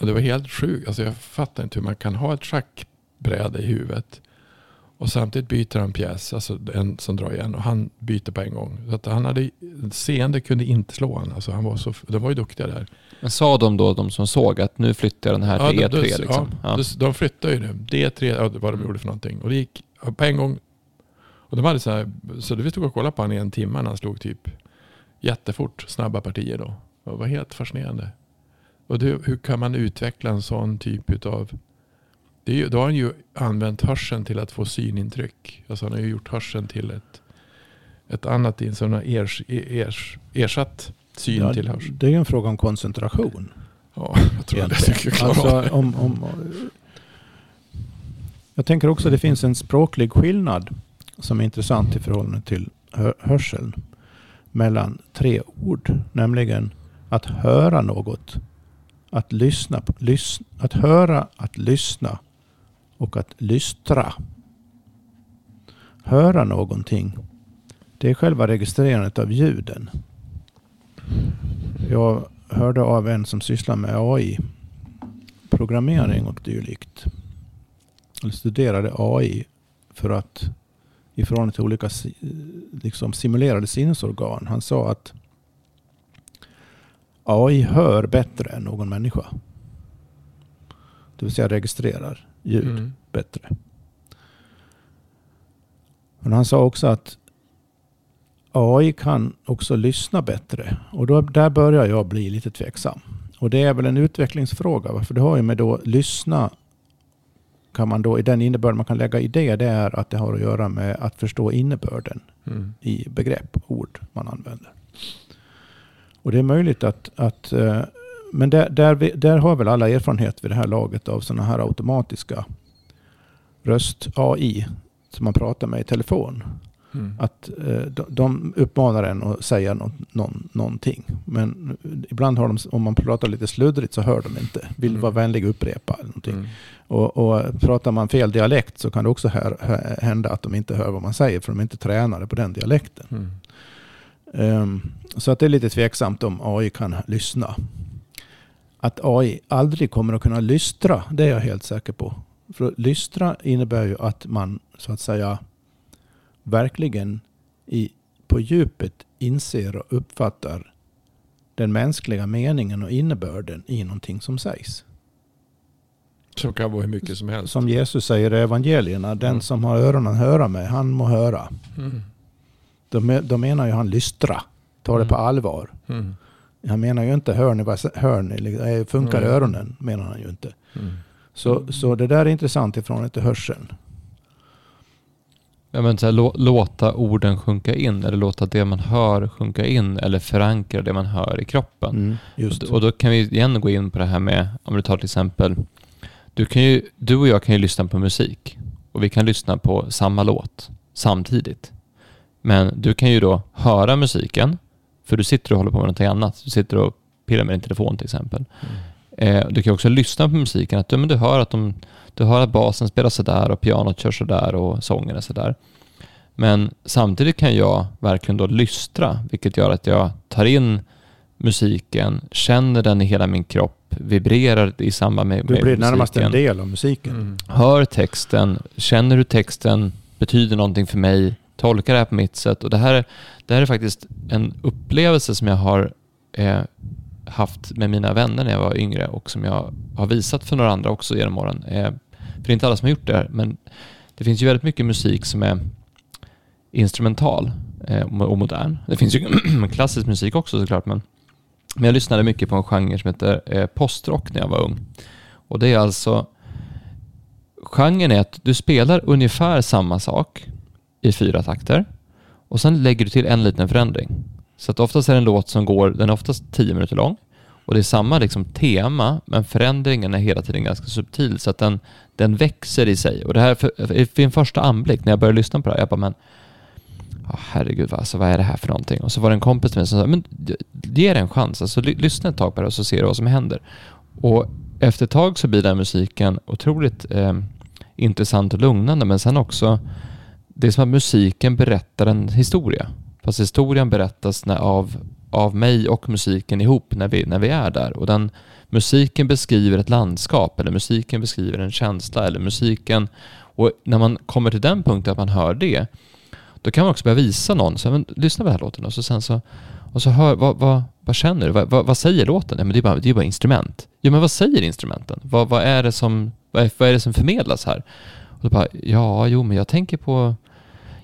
Och det var helt sjukt. Alltså jag fattar inte hur man kan ha ett schackbräde i huvudet. Och samtidigt byter han pjäs, alltså en som drar igen. Och han byter på en gång. Så att han hade, seende kunde inte slå honom. Alltså han var så, de var ju duktiga där. Men sa de då, de som såg, att nu flyttar jag den här till ja, E3? De, liksom? ja, ja. De flyttade ju det. D3, ja, vad de gjorde för någonting. Och det gick på en gång. Och de hade så här, så vi stod och kollade på honom i en timme när han slog typ jättefort, snabba partier då. Det var helt fascinerande. Och det, hur kan man utveckla en sån typ av... Det är ju, då har han ju använt hörseln till att få synintryck. Alltså han har ju gjort hörseln till ett, ett annat, som har ers, ers, ersatt syn ja, till hörsel. Det är ju en fråga om koncentration. Ja, jag tror Egentligen. det skulle alltså, om, om, Jag tänker också att det finns en språklig skillnad som är intressant i förhållande till hörseln mellan tre ord, nämligen att höra något, att lyssna, lys, att höra, att lyssna och att lystra. Höra någonting, det är själva registrerandet av ljuden. Jag hörde av en som sysslar med AI, programmering och dylikt. Eller studerade AI för att i förhållande till olika liksom, simulerade sinnesorgan. Han sa att AI hör bättre än någon människa. Det vill säga registrerar ljud mm. bättre. Men han sa också att AI kan också lyssna bättre. Och då, där börjar jag bli lite tveksam. Och det är väl en utvecklingsfråga. För det har ju med då lyssna kan man då i den innebörden man kan lägga i det, det är att det har att göra med att förstå innebörden mm. i begrepp, ord man använder. Och det är möjligt att, att eh, men där, där, vi, där har väl alla erfarenhet vid det här laget av sådana här automatiska röst-AI som man pratar med i telefon. Mm. Att eh, de uppmanar en att säga någon, någon, någonting. Men ibland har de, om man pratar lite sluddrigt så hör de inte. Vill mm. vara vänlig och upprepa. någonting. Mm. Och, och pratar man fel dialekt så kan det också här, hända att de inte hör vad man säger för de är inte tränade på den dialekten. Um, så att det är lite tveksamt om AI kan lyssna. Att AI aldrig kommer att kunna lystra, det är jag helt säker på. För lystra innebär ju att man så att säga verkligen i, på djupet inser och uppfattar den mänskliga meningen och innebörden i någonting som sägs. Som kan vara hur mycket som helst. Som Jesus säger i evangelierna, den mm. som har öronen att höra med, han må höra. Mm. Då menar ju han lystra, ta det mm. på allvar. Mm. Han menar ju inte hör ni, hör ni funkar mm. öronen, menar han ju inte. Mm. Så, så det där är intressant ifrån till hörseln. Ja, men så här, låta orden sjunka in eller låta det man hör sjunka in eller förankra det man hör i kroppen. Mm, just. Och, och, då kan vi igen gå in på det här med, om du tar till exempel, du, kan ju, du och jag kan ju lyssna på musik och vi kan lyssna på samma låt samtidigt. Men du kan ju då höra musiken, för du sitter och håller på med någonting annat. Du sitter och pillar med din telefon till exempel. Mm. Eh, du kan också lyssna på musiken, att du, men du hör att de du hör att basen spelar sådär och pianot kör sådär och sången är sådär. Men samtidigt kan jag verkligen då lystra, vilket gör att jag tar in musiken, känner den i hela min kropp, vibrerar i samband med, med musiken. Du blir närmast en del av musiken. Mm. Hör texten, känner hur texten betyder någonting för mig, tolka det här på mitt sätt. Och det här, det här är faktiskt en upplevelse som jag har eh, haft med mina vänner när jag var yngre och som jag har visat för några andra också genom åren. Eh, för det är inte alla som har gjort det här, men det finns ju väldigt mycket musik som är instrumental eh, och modern. Det finns ju klassisk musik också såklart, men, men jag lyssnade mycket på en genre som heter eh, postrock när jag var ung. Och det är alltså, genren är att du spelar ungefär samma sak i fyra takter och sen lägger du till en liten förändring. Så att oftast är det en låt som går, den är oftast tio minuter lång och det är samma liksom tema, men förändringen är hela tiden ganska subtil så att den, den växer i sig. Och det här, för, för en första anblick när jag började lyssna på det här, jag bara men oh, herregud, alltså, vad är det här för någonting? Och så var det en kompis till mig som sa, men ge det en chans, alltså, lyssna ett tag på det och så ser du vad som händer. Och efter ett tag så blir den musiken otroligt eh, intressant och lugnande, men sen också, det är som att musiken berättar en historia. Fast historien berättas när, av av mig och musiken ihop när vi, när vi är där. Och den musiken beskriver ett landskap eller musiken beskriver en känsla eller musiken och när man kommer till den punkten att man hör det då kan man också börja visa någon, så, men, lyssna på den här låten och så sen så och så hör, vad, vad, vad känner du? Vad, vad, vad, säger låten? Ja, men det är bara, det är bara instrument. Ja, men vad säger instrumenten? Vad, vad, är det som, vad, är, vad är det som förmedlas här? Och då bara, ja, jo, men jag tänker på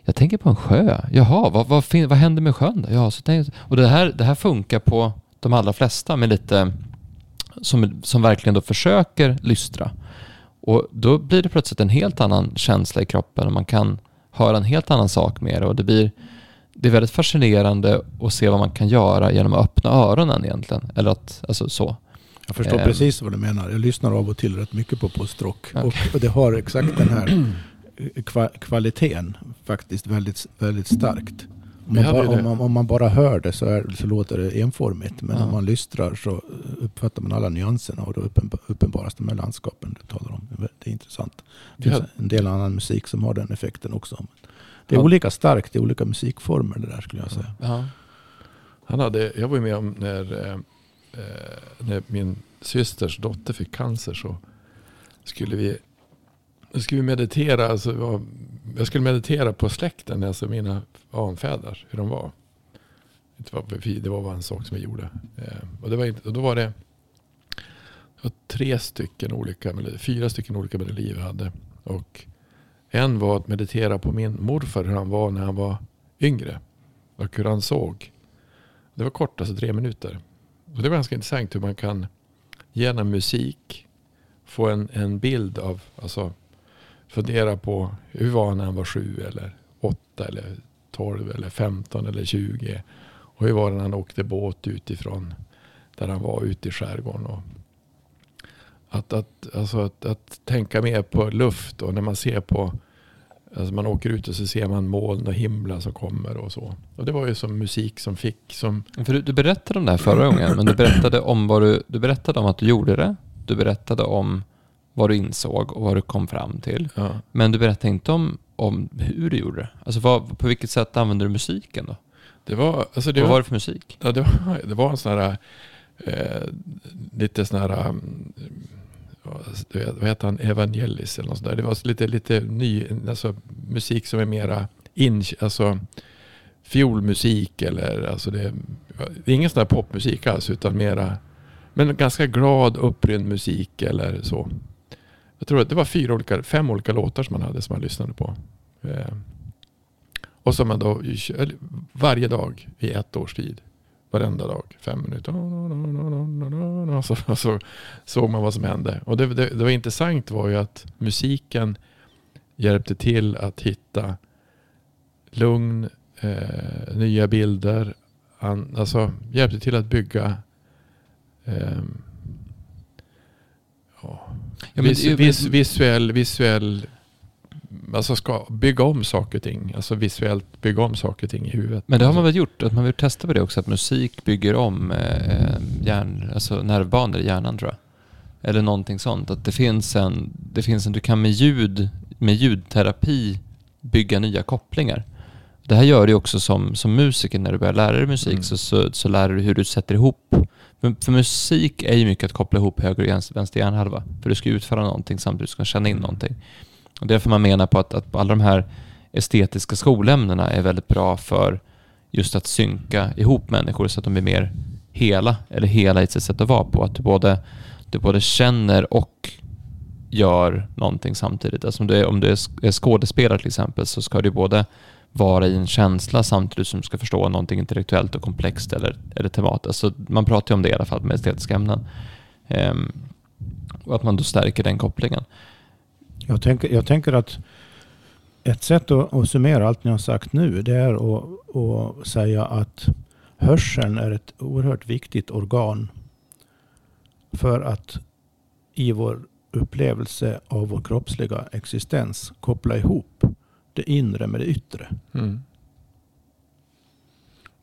jag tänker på en sjö. Jaha, vad, vad, vad händer med sjön? Ja, så tänk, och det här, det här funkar på de allra flesta med lite som, som verkligen då försöker lystra. Och då blir det plötsligt en helt annan känsla i kroppen och man kan höra en helt annan sak med det och det blir det är väldigt fascinerande att se vad man kan göra genom att öppna öronen egentligen. Eller att, alltså så. Jag förstår eh, precis vad du menar. Jag lyssnar av och till rätt mycket på postrock. Okay. Och det har exakt den här kvaliteten faktiskt väldigt, väldigt starkt. Om man, bara, om, man, om man, bara hör det så, är, så låter det enformigt. Men ja. om man lystrar så uppfattar man alla nyanserna och då uppenbaras de här landskapen du talar om. Det är intressant. Det finns en del annan musik som har den effekten också. Det är ja. olika starkt i olika musikformer det där skulle jag säga. Ja. Han hade, jag var ju med om när, eh, eh, när min systers dotter fick cancer så skulle vi, skulle vi meditera. Alltså, jag skulle meditera på släkten, alltså mina anfäder, hur de var. Det var, bara en sak som vi gjorde. Eh, och, det var, och då var det, det var tre stycken olika, fyra stycken olika melodier jag hade. Och en var att meditera på min morfar, hur han var när han var yngre. Och hur han såg. Det var kort, alltså tre minuter. Och det var ganska intressant hur man kan genom musik få en, en bild av, alltså fundera på hur var han när han var sju eller åtta eller tolv eller femton eller tjugo. Och hur var det när han åkte båt utifrån där han var ute i skärgården. Och att, att, alltså att, att tänka mer på luft och när man ser på Alltså man åker ut och så ser man moln och himla som kommer och så. Och det var ju som musik som fick som... För du, du berättade om det här förra gången, men du berättade om vad du, du berättade om att du gjorde det. Du berättade om vad du insåg och vad du kom fram till. Ja. Men du berättade inte om, om hur du gjorde det. Alltså vad, på vilket sätt använde du musiken då? Det var, alltså det vad var, var det för musik? ja, det var, det var en sån här, eh, lite sån här, um, vad heter han, Evangelis eller något sånt där. Det var lite, lite ny, alltså musik som är mera in, alltså fiolmusik eller alltså det, det är ingen sån här popmusik alls utan mera, men ganska glad upprymd musik eller så. Jag tror att det var fyra olika, fem olika låtar som man hade som man lyssnade på. Eh, och som man då varje dag i ett års tid. Varenda dag, fem minuter. Så, så såg man vad som hände. Och det, det, det var intressant var ju att musiken hjälpte till att hitta lugn, eh, nya bilder. An, alltså hjälpte till att bygga eh, ja, Ja, vis, vis, visuell, visuell Alltså ska bygga om saker och ting. Alltså visuellt bygga om saker och ting i huvudet. Men det har man väl gjort? Att man vill testa på det också? Att musik bygger om eh, hjärn, alltså nervbanor i hjärnan tror jag. Eller någonting sånt. Att det finns en, det finns en du kan med ljud, med ljudterapi bygga nya kopplingar. Det här gör du också som, som musiker när du börjar lära dig musik Mm. så, så, så lär du hur du sätter ihop. För, för musik är ju mycket att koppla ihop höger och vänster hjärnhalva. För du ska utföra någonting samtidigt som du ska känna in någonting. Och därför man menar på att, att alla de här estetiska skolämnena är väldigt bra för just att synka ihop människor så att de blir mer hela, eller hela i sitt sätt att vara på. Att du både, du både känner och gör någonting samtidigt. Alltså om du är, om du är skådespelare till exempel så ska du både vara i en känsla samtidigt som du ska förstå någonting intellektuellt och komplext eller, eller tematiskt. Så man pratar ju om det i alla fall med estetiska ämnen. Ehm, och att man då stärker den kopplingen. Jag tänker, jag tänker att ett sätt att, att summera allt ni har sagt nu det är att, att säga att hörseln är ett oerhört viktigt organ för att i vår upplevelse av vår kroppsliga existens koppla ihop det inre med det yttre. Mm.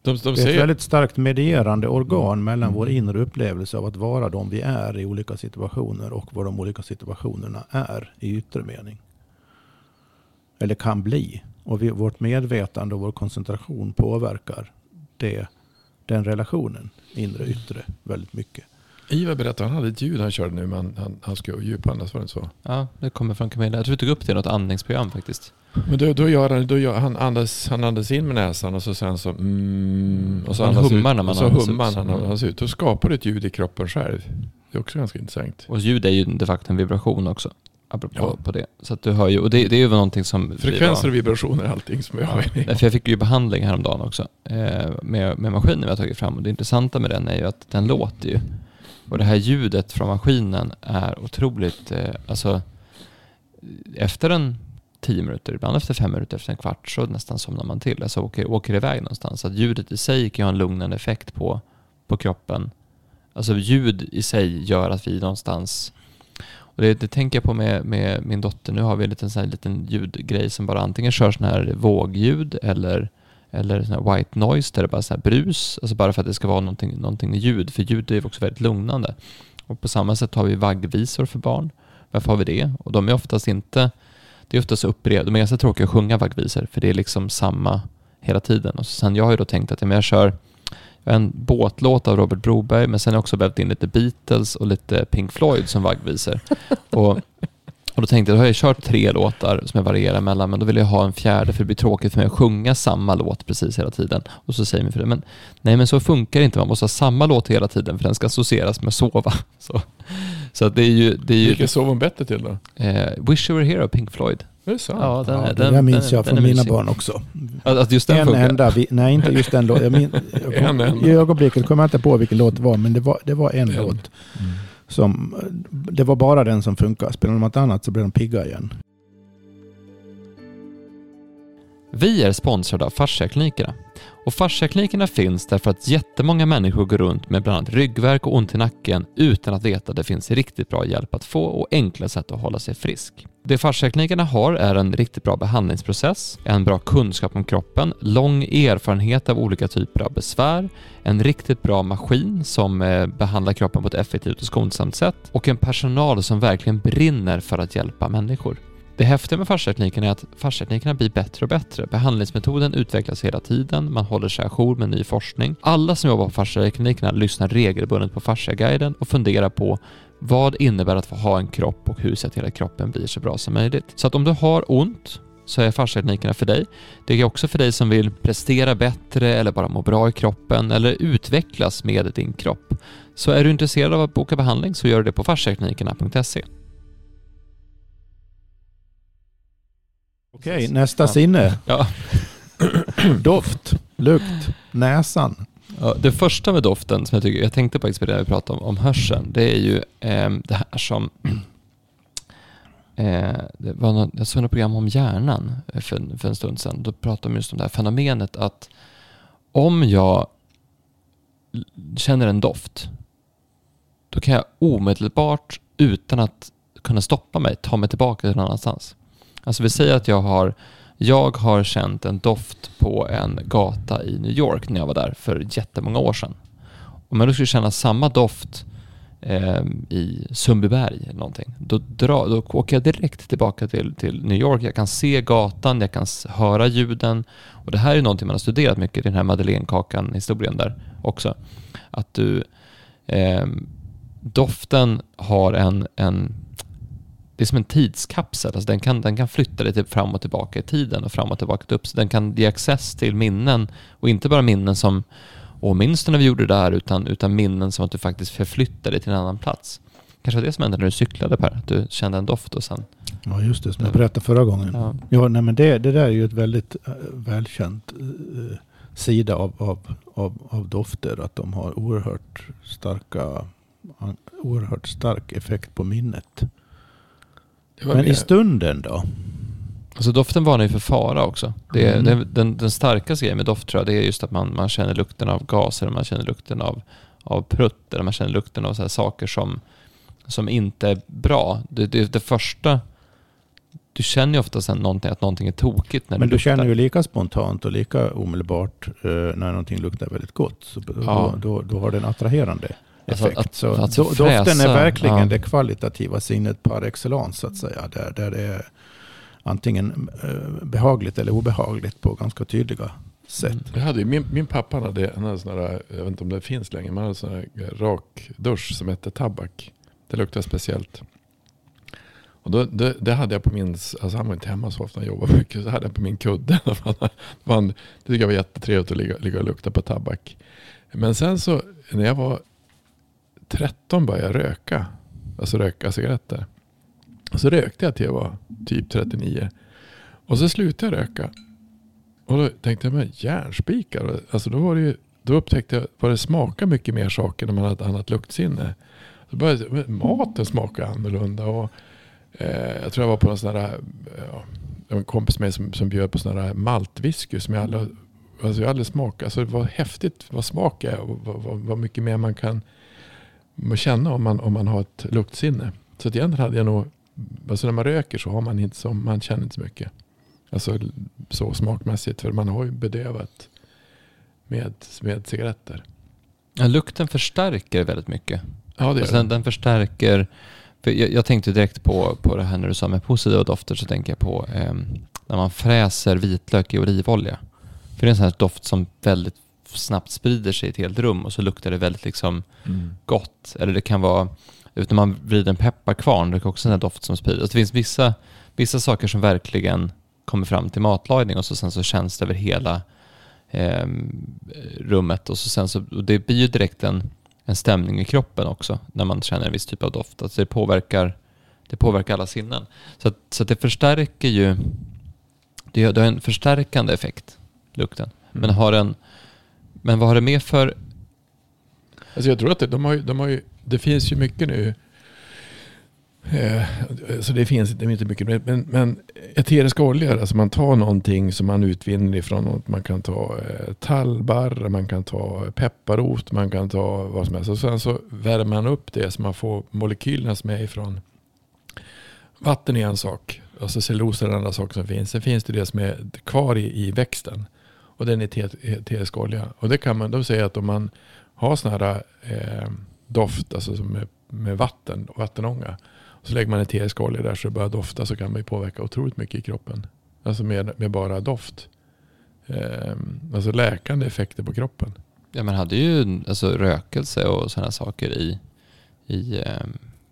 De, de Det är ett väldigt starkt medierande organ mellan Mm. vår inre upplevelse av att vara de vi är i olika situationer och vad de olika situationerna är i yttre mening. Eller kan bli. Och vi, vårt medvetande och vår koncentration påverkar det, den relationen, inre och yttre, väldigt mycket. Ivar berättade, han hade ett ljud han körde nu, men han, han skulle djupandas, var det inte så? Ja, det kommer från Camilla. Jag tror vi tog upp det i något andningsprogram faktiskt. Men då, då gör han, då gör, han, andas, han andas in med näsan och så sen så mm, och så Man andas hummar ut, när man andas ut. hummar han när han Mm. andas ut. Då skapar du ett ljud i kroppen själv. Det är också ganska intressant. Och ljud är ju de facto en vibration också. Apropå Ja. på det. Så att du hör ju, och det, det är ju någonting som... Frekvenser och vibrationer är allting som jag har ja, För jag fick ju behandling häromdagen också. Eh, med, med maskinen vi har tagit fram. Och det intressanta med den är ju att den låter ju. Och det här ljudet från maskinen är otroligt, eh, alltså efter en tio minuter, ibland efter fem minuter, efter en kvart så nästan somnar man till. Alltså åker, åker iväg någonstans. Så att ljudet i sig kan ha en lugnande effekt på, på kroppen. Alltså ljud i sig gör att vi någonstans och det, det tänker jag på med, med min dotter. Nu har vi en liten, sån här, liten ljudgrej som bara antingen kör sån här vågljud eller, eller sån här white noise där det bara är så här brus. Alltså bara för att det ska vara någonting, någonting ljud. För ljud är ju också väldigt lugnande. Och på samma sätt har vi vaggvisor för barn. Varför har vi det? Och de är oftast inte, det är oftast upprepade. De är ganska tråkiga att sjunga vaggvisor för det är liksom samma hela tiden. Och sen jag har ju då tänkt att ja, jag kör en båtlåt av Robert Broberg, men sen har jag också vävt in lite Beatles och lite Pink Floyd som vaggvisor. och, och då tänkte jag, då har jag kört tre låtar som jag varierar mellan, men då vill jag ha en fjärde för det blir tråkigt för mig att sjunga samma låt precis hela tiden. Och så säger min fru, men nej men så funkar det inte, man måste ha samma låt hela tiden för den ska associeras med sova. Så, så att det är ju... Det är ju Vilken sover hon bättre till då? eh, Wish You Were Here av Pink Floyd. Är det sant? Ja, den, Ja, är- det den, där minns den, jag den från är mina barn också. Att just den En funkar. enda, vi, nej inte just den låten. Jag min, jag kom. I ögonblicket kommer jag inte på vilken låt det var, men det var, det var en En. låt som, det var bara den som funkade. Spelar de något annat så blir de pigga igen. Vi är sponsrade av Fasciaklinikerna. Och Fasciaklinikerna finns därför att jättemånga människor går runt med bland annat ryggvärk och ont i nacken utan att veta att det finns riktigt bra hjälp att få och enkla sätt att hålla sig frisk. Det Fasciaklinikerna har är en riktigt bra behandlingsprocess, en bra kunskap om kroppen, lång erfarenhet av olika typer av besvär, en riktigt bra maskin som eh, behandlar kroppen på ett effektivt och skonsamt sätt och en personal som verkligen brinner för att hjälpa människor. Det häftiga med fasciakliniken är att fasciaklinikerna blir bättre och bättre. Behandlingsmetoden utvecklas hela tiden, man håller sig ajour med ny forskning. Alla som jobbar på fasciaklinikerna lyssnar regelbundet på Fasciaguiden och funderar på vad innebär att få ha en kropp och hur ser till att kroppen blir så bra som möjligt. Så att om du har ont så är fasciaklinikerna för dig. Det är också för dig som vill prestera bättre eller bara må bra i kroppen eller utvecklas med din kropp. Så är du intresserad av att boka behandling så gör du det på fasciaklinikerna.se. Okej, nästa sinne. Ja. Doft, lukt, näsan. Ja, det första med doften som jag tycker, jag tänkte på när vi pratade om, om hörseln, det är ju ehm, det här som eh, det var något, jag såg något program om hjärnan eh, för, för en stund sedan. Då pratade de just om det här fenomenet att om jag känner en doft, då kan jag omedelbart utan att kunna stoppa mig ta mig tillbaka till någon annanstans. Alltså vi säger att jag har jag har känt en doft på en gata i New York när jag var där för jättemånga år sedan. Om jag då skulle känna samma doft eh, i Sundbyberg eller någonting, då, dra, då åker jag direkt tillbaka till, till New York. Jag kan se gatan, jag kan höra ljuden. Och det här är någonting man har studerat mycket i den här Madeleinekakan-historien där också. Att du, eh, doften har en, en det är som en tidskapsel. Alltså den, kan, den kan flytta dig typ fram och tillbaka i tiden och fram och tillbaka till upp. Så den kan ge access till minnen och inte bara minnen som minns du när vi gjorde det där? Utan, utan minnen som att du faktiskt förflyttar dig till en annan plats. Kanske var det som hände när du cyklade Per? Att du kände en doft och sen... Ja, just det, som jag berättade förra gången. Ja. Ja, nej, men det, det där är ju ett väldigt äh, välkänt äh, sida av, av, av, av dofter. Att de har oerhört starka oerhört stark effekt på minnet. Men i mer- stunden då? Alltså doften varnar ju för fara också. Det är, Mm. den, den starkaste grejen med doft tror jag, det är just att man, man känner lukten av gaser, man känner lukten av, av prutt, eller man känner lukten av så här saker som, som inte är bra. Det, det, det första, du känner ju ofta sen någonting, att någonting är tokigt när Men du du känner ju lika spontant och lika omedelbart eh, när någonting luktar väldigt gott. Så då, Ja. då, då har det en attraherande effekt. att- så alltså do, doften fräsa, är verkligen ja. det kvalitativa sinnet par excellence så att säga. Där, där det är antingen eh, behagligt eller obehagligt på ganska tydliga sätt. Jag hade min, min pappa hade, han hade sån där, jag vet inte om det finns längre, men han hade sån där rak dusch som hette tabak. Det luktar speciellt. Och då, det, det hade jag på min, alltså han var inte hemma så ofta, han jobbade mycket, så hade jag på min kudde. det var- det tycker jag var jättetrevligt att ligga, ligga och lukta på tabak. Men sen så, när jag var 13 började jag röka. Alltså röka cigaretter. Och så rökte jag till jag var typ 39. Och så slutade jag röka. Och då tänkte jag, men järnspikar. Alltså då, var det ju, då upptäckte jag att det smakar mycket mer saker när man har ett annat luktsinne. Så började, men maten smakar annorlunda. Och, eh, jag tror jag var på en sån där, ja, en kompis med som, som bjöd på sån där maltwhisky som jag aldrig, alltså jag aldrig smakat. Alltså det var häftigt vad smak är och vad, vad, vad mycket mer man kan känna om man, om man har ett luktsinne. Så att egentligen hade jag nog, alltså när man röker så har man inte så, man känner inte så mycket. Alltså så smakmässigt. För man har ju bedövat med, med cigaretter. Ja, lukten förstärker väldigt mycket. Ja det Alltså gör den, den förstärker... För jag, jag tänkte direkt på, på det här när du sa med positiva dofter så tänker jag på ehm, när man fräser vitlök i olivolja. För det är en sån här doft som väldigt snabbt sprider sig i ett helt rum och så luktar det väldigt liksom Mm. gott. Eller det kan vara, när man vrider en pepparkvarn, det kan också en doft som sprider. Alltså det finns vissa, vissa saker som verkligen kommer fram till matlagning och så sen så känns det över hela eh, rummet. Och, så sen så, det blir ju direkt en, en stämning i kroppen också när man känner en viss typ av doft. Alltså det, påverkar, det påverkar alla sinnen. Så, att, så att det förstärker ju, det, det har en förstärkande effekt, lukten. Men, Mm. har en, men vad har det med för Alltså jag tror att det, de har, ju- de har ju, det finns ju mycket nu. Eh, så det finns det inte mycket. Men, men eteriska oljor, alltså man tar någonting som man utvinner ifrån. något. Man kan ta eh, tallbarr, man kan ta pepparrot, man kan ta vad som helst. Och sen så värmer man upp det så man får molekylerna som är ifrån vatten är en sak. Och så cellulosa är en annan sak som finns. Sen finns det det som är kvar i, i växten. Och den är te- eterisk olja. Och det kan man, de säger att om man har sån här eh, doft, alltså som med, med vatten och vattenånga. Så lägger man eterisk olja där så det börjar dofta så kan man ju påverka otroligt mycket i kroppen. Alltså med, med bara doft. Eh, alltså läkande effekter på kroppen. Ja, man hade ju alltså, rökelse och sådana saker i, i, eh,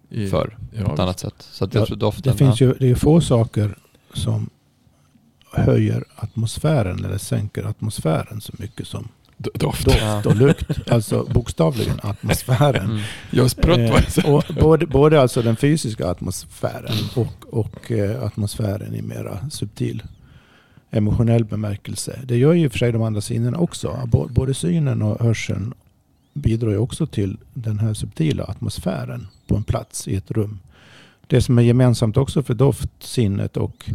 I, förr ja, på ett annat sätt. Så att jag Ja, tror doften... Det finns ju det är få saker som höjer atmosfären eller sänker atmosfären så mycket som Doft. doft och lukt. Alltså bokstavligen atmosfären. Mm. Eh, och både, både alltså den fysiska atmosfären och, och eh, atmosfären i mera subtil emotionell bemärkelse. Det gör ju för sig de andra sinnena också. Både synen och hörseln bidrar ju också till den här subtila atmosfären på en plats i ett rum. Det som är gemensamt också för doftsinnet och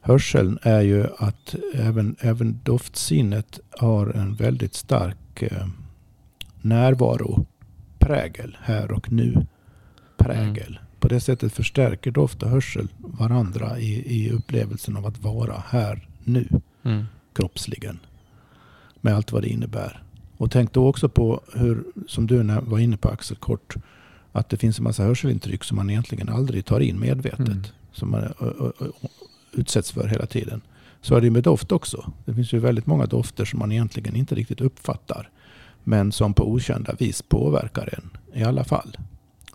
hörseln är ju att även, även doftsinnet har en väldigt stark eh, närvaroprägel här och nu prägel. På det sättet förstärker doft och hörsel varandra i, i upplevelsen av att vara här nu Mm. kroppsligen. Med allt vad det innebär. Och tänk då också på hur, som du var inne på Axel kort, att det finns en massa hörselintryck som man egentligen aldrig tar in medvetet. Mm. Som man utsätts för hela tiden. Så är det med doft också. Det finns ju väldigt många dofter som man egentligen inte riktigt uppfattar. Men som på okända vis påverkar en i alla fall.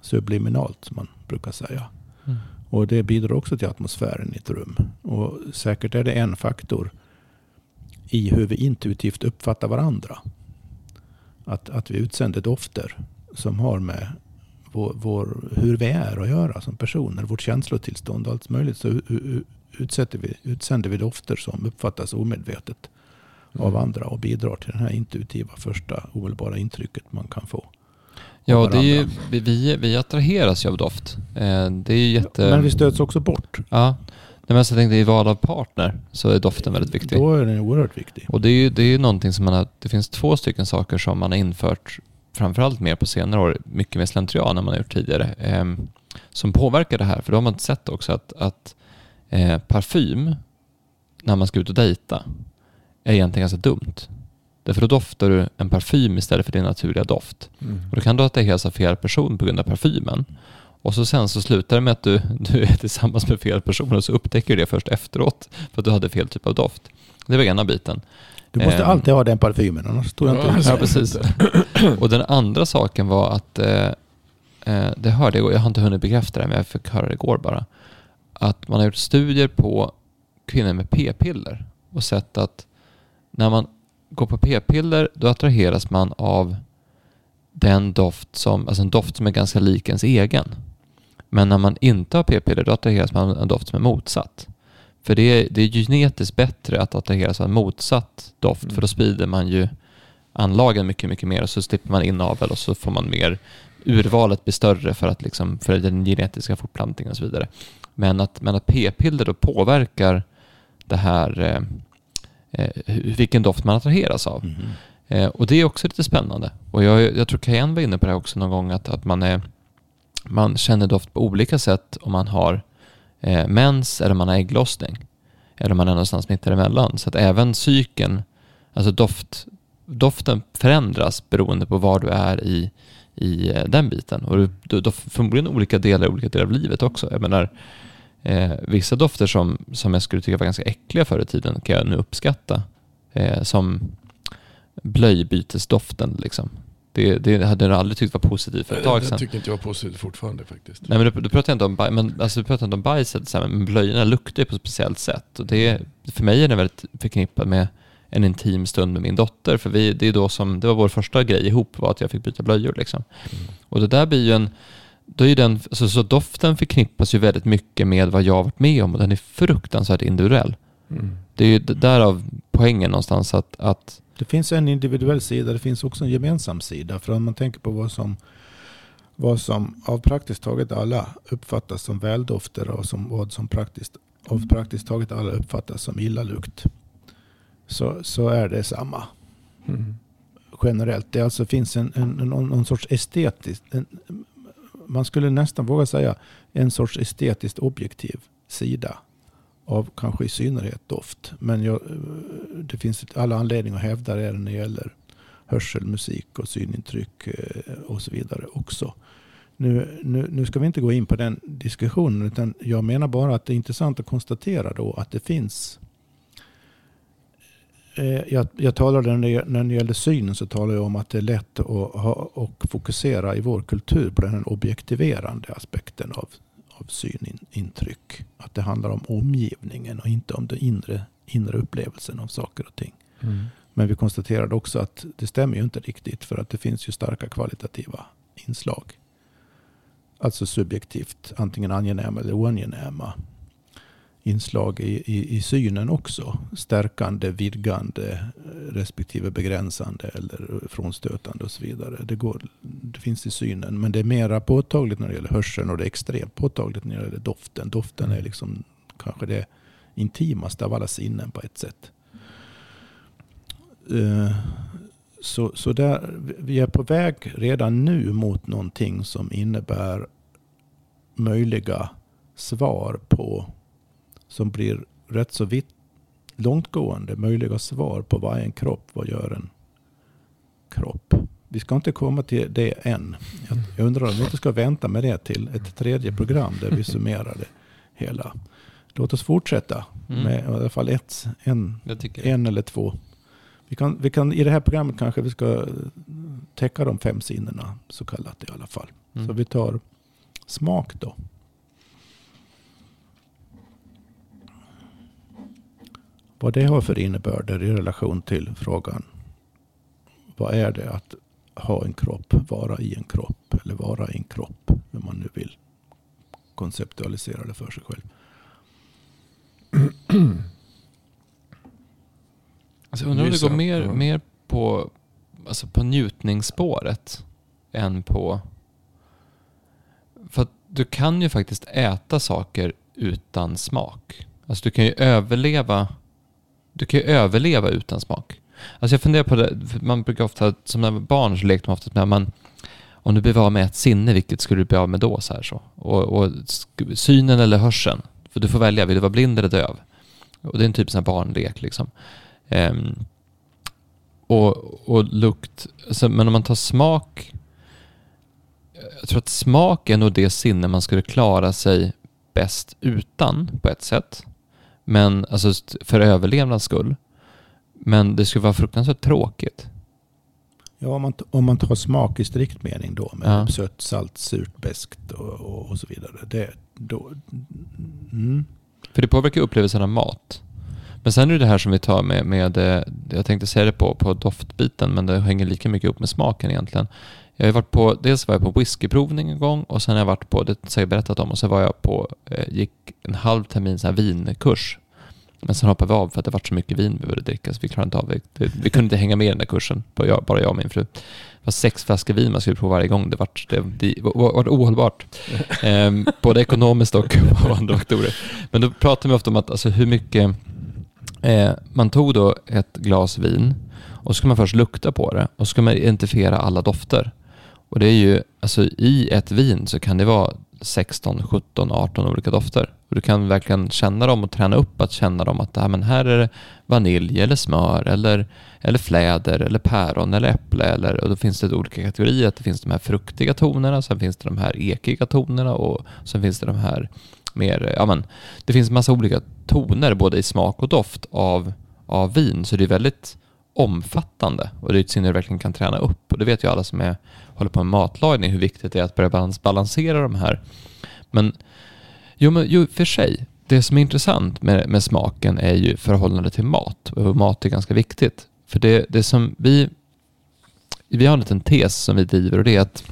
Subliminalt som man brukar säga. Mm. Och det bidrar också till atmosfären i ett rum. Och säkert är det en faktor i hur vi intuitivt uppfattar varandra. Att, att vi utsänder dofter som har med vår, vår, hur vi är att göra som personer, vårt känslotillstånd och allt möjligt. Så utsätter vi, utsänder vi dofter som uppfattas omedvetet Mm. av andra och bidrar till det här intuitiva första omedelbara intrycket man kan få. Ja, det är ju, vi, vi, attraheras ju av doft. Eh, det är jätte... Men vi stöts också bort. Ja, Nej, men så jag tänkte i val av partner så är doften väldigt viktig. Då är den oerhört viktig. Och det är ju det är ju någonting som man har, det finns två stycken saker som man har infört framförallt mer på senare år, mycket mer slentrian än man har gjort tidigare, ehm, som påverkar det här. För då har man sett också att, att eh, parfym, när man ska ut och dejta, är egentligen ganska dumt. Därför då doftar du en parfym istället för din naturliga doft. Mm. Och då kan du attraheras av fel person på grund av parfymen. Och så sen så slutar det med att du, du är tillsammans med fel person och så upptäcker du det först efteråt för att du hade fel typ av doft. Det var ena biten. Du måste Ehm. alltid ha den parfymen, annars tror jag Ja, inte... Ja, precis. Och den andra saken var att, eh, eh, det hörde jag jag har inte hunnit bekräfta det, men jag fick höra det igår bara. Att man har gjort studier på kvinnor med p-piller och sett att när man går på p-piller då attraheras man av den doft som, alltså en doft som är ganska lik ens egen. Men när man inte har p-piller då attraheras man av en doft som är motsatt. För det är, det är genetiskt bättre att attraheras av en motsatt doft Mm. för då sprider man ju anlagen mycket, mycket mer och så slipper man inavel och så får man mer urvalet blir större för, att liksom, för den genetiska fortplantningen och så vidare. Men att, men att p-piller då påverkar det här eh, eh, vilken doft man attraheras av. Mhm. Eh, och det är också lite spännande. Och jag, jag tror Cayenne var inne på det också någon gång, att, att man, är, man känner doft på olika sätt om man har eh, mens eller man har ägglossning. Eller om man är någonstans mitt emellan. Så att även psyken, alltså doft, doften förändras beroende på var du är i, i eh, den biten. Och du, du, du, förmodligen olika delar i olika delar av livet också. Jag menar, eh, vissa dofter som, som jag skulle tycka var ganska äckliga förr i tiden kan jag nu uppskatta. Eh, som blöjbytesdoften liksom. Det, det hade jag aldrig tyckt var positivt för ett tag Det sedan. tycker inte jag var positivt fortfarande faktiskt. Nej men du, du pratar inte om, baj, men, alltså, du pratar inte om bajset, så här, men blöjorna luktar ju på ett speciellt sätt. Och det, för mig är det väldigt förknippat med en intim stund med min dotter. För vi, det, är då som, det var vår första grej ihop, var att jag fick byta blöjor. Liksom. Och det där blir ju en... Då är den, alltså, så doften förknippas ju väldigt mycket med vad jag har varit med om och den är fruktansvärt individuell. Mm. Det är ju därav poängen någonstans att, att Det finns en individuell sida, det finns också en gemensam sida. För om man tänker på vad som, vad som av praktiskt taget alla uppfattas som väldofter och som, vad som praktiskt, av praktiskt taget alla uppfattas som illalukt. Så, så är det samma Mm. generellt. Det alltså finns en, en, någon, någon sorts estetiskt, en, man skulle nästan våga säga en sorts estetiskt objektiv sida av kanske i synnerhet doft. Men jag, eh, det finns alla anledningar att hävda det när det gäller hörsel, musik och synintryck eh, och så vidare också. Nu, nu, nu ska vi inte gå in på den diskussionen utan jag menar bara att det är intressant att konstatera då att det finns Eh, jag, jag talade när det, när det gällde synen så talade jag om att det är lätt att ha, och fokusera i vår kultur på den objektiverande aspekten av, av synintryck. Att det handlar om omgivningen och inte om den inre, inre upplevelsen av saker och ting. Mm. Men vi konstaterade också att det stämmer ju inte riktigt för att det finns ju starka kvalitativa inslag. Alltså subjektivt, antingen angenäma eller oangenäma inslag i, i, i synen också. Stärkande, vidgande, respektive begränsande eller frånstötande och så vidare. Det, går, det finns i synen, men det är mera påtagligt när det gäller hörseln och det är extremt påtagligt när det gäller doften. Doften är liksom kanske det intimaste av alla sinnen på ett sätt. Eh, Så, så där, vi är på väg redan nu mot någonting som innebär möjliga svar på, som blir rätt så vitt, långtgående, möjliga svar på vad är en kropp, vad gör en kropp. Vi ska inte komma till det än. Jag, jag undrar om vi inte ska vänta med det till ett tredje program där vi summerar det hela. Låt oss fortsätta Mm. med i alla fall ett, en, en eller två. Vi kan, vi kan, I det här programmet kanske vi ska täcka de fem sinnena så kallat i alla fall. Mm. Så vi tar smak då. Vad det har för innebörder i relation till frågan. Vad är det att ha en kropp, vara i en kropp eller vara i en kropp. Hur man nu vill konceptualisera det för sig själv. Alltså, jag undrar om det går mer, Ja. mer på, alltså på njutningsspåret än på... För att du kan ju faktiskt äta saker utan smak. Alltså du kan ju överleva du kan ju överleva utan smak. Alltså jag funderar på det, man brukar ofta, som när man var barn så lekte man ofta med man, om du blev av med ett sinne, vilket skulle du bli av med då? Så här så. Och, och synen eller hörseln, för du får välja, vill du vara blind eller döv? Och det är en typ sån här barnlek liksom. Um, och, och lukt, alltså, men om man tar smak, jag tror att smak är nog det sinne man skulle klara sig bäst utan på ett sätt. Men alltså för överlevnads skull. Men det skulle vara fruktansvärt tråkigt. Ja, om man, om man tar smak i strikt mening då med Ja. sött, salt, surt, beskt och, och, och så vidare. Det, då, mm. För det påverkar upplevelsen av mat. Men sen är det det här som vi tar med, med eh, jag tänkte säga det på, på doftbiten, men det hänger lika mycket upp med smaken egentligen. Jag har varit på, dels var jag på whiskyprovning en gång och sen har jag varit på, det har jag berättat om, och sen var jag på, eh, gick en halv termin så här vinkurs. Men sen hoppade vi av för att det var så mycket vin vi började dricka så vi klarade inte av det. Vi, vi kunde inte hänga med i den där kursen, bara jag, bara jag och min fru. Det var sex flaskor vin man skulle prova varje gång. Det var, det, det var, ohållbart. Ehm, både ekonomiskt och på andra faktorer. Men då pratar vi ofta om att alltså, hur mycket eh, man tog då ett glas vin och så ska man först lukta på det och så ska man identifiera alla dofter. Och det är ju, alltså i ett vin så kan det vara 16, 17, 18 olika dofter. Och du kan verkligen känna dem och träna upp att känna dem att ah, men här är det vanilj eller smör eller, eller fläder eller päron eller äpple. Eller, och då finns det olika kategorier. Att det finns de här fruktiga tonerna, sen finns det de här ekiga tonerna och sen finns det de här mer, eh, ja men det finns massa olika toner både i smak och doft av, av vin. Så det är väldigt omfattande och det är ett sinne du verkligen kan träna upp. Och det vet ju alla som är, håller på med matlagning hur viktigt det är att börja balans, balansera de här. Men jo, men jo, för sig, det som är intressant med, med smaken är ju förhållandet till mat och mat är ganska viktigt. För det, det som vi, vi har en liten tes som vi driver och det är att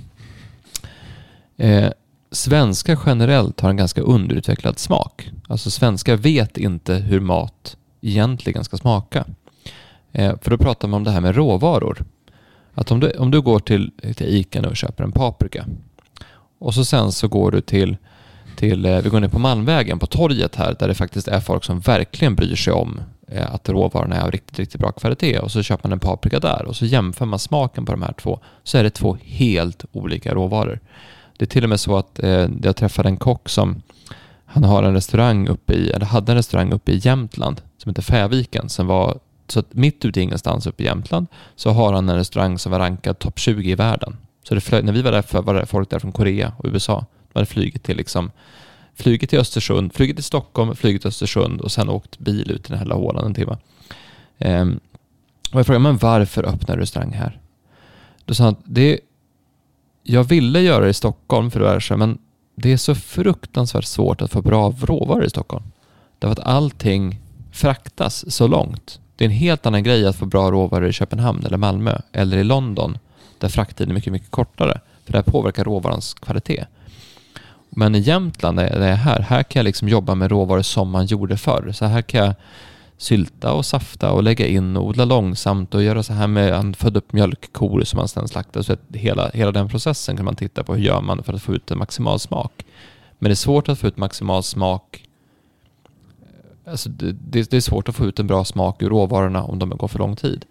eh, svenskar generellt har en ganska underutvecklad smak. Alltså svenskar vet inte hur mat egentligen ska smaka. Eh, för då pratar man om det här med råvaror. Att om du, om du går till, till Ica och köper en paprika och så sen så går du till, till eh, vi går ner på Malmvägen på torget här där det faktiskt är folk som verkligen bryr sig om eh, att råvarorna är av riktigt, riktigt bra kvalitet och så köper man en paprika där och så jämför man smaken på de här två så är det två helt olika råvaror. Det är till och med så att eh, jag träffade en kock som han har en restaurang uppe i, eller hade en restaurang uppe i Jämtland som heter Fäviken som var så att mitt ute i ingenstans uppe i Jämtland så har han en restaurang som var rankad topp 20 i världen. Så det flög, när vi var där för var det folk där från Korea och USA. De hade flugit till liksom flugit till Östersund, flugit till Stockholm, flugit till Östersund och sen åkt bil ut till den här lilla hålan en timme. Ehm, och jag frågade, men varför öppnar du restaurang här? Då sa han, det, jag ville göra det i Stockholm för det men det är så fruktansvärt svårt att få bra råvaror i Stockholm. Därför att allting fraktas så långt. Det är en helt annan grej att få bra råvaror i Köpenhamn eller Malmö eller i London där frakttiden är mycket, mycket kortare. För det här påverkar råvarans kvalitet. Men i Jämtland, där jag är här, här kan jag liksom jobba med råvaror som man gjorde förr. Så här kan jag sylta och safta och lägga in och odla långsamt och göra så här med, han födde upp mjölkkor som han sedan slaktade. Så hela, hela den processen kan man titta på. Hur gör man för att få ut en maximal smak? Men det är svårt att få ut maximal smak Alltså det, det, är svårt att få ut en bra smak ur råvarorna om de går för lång tid.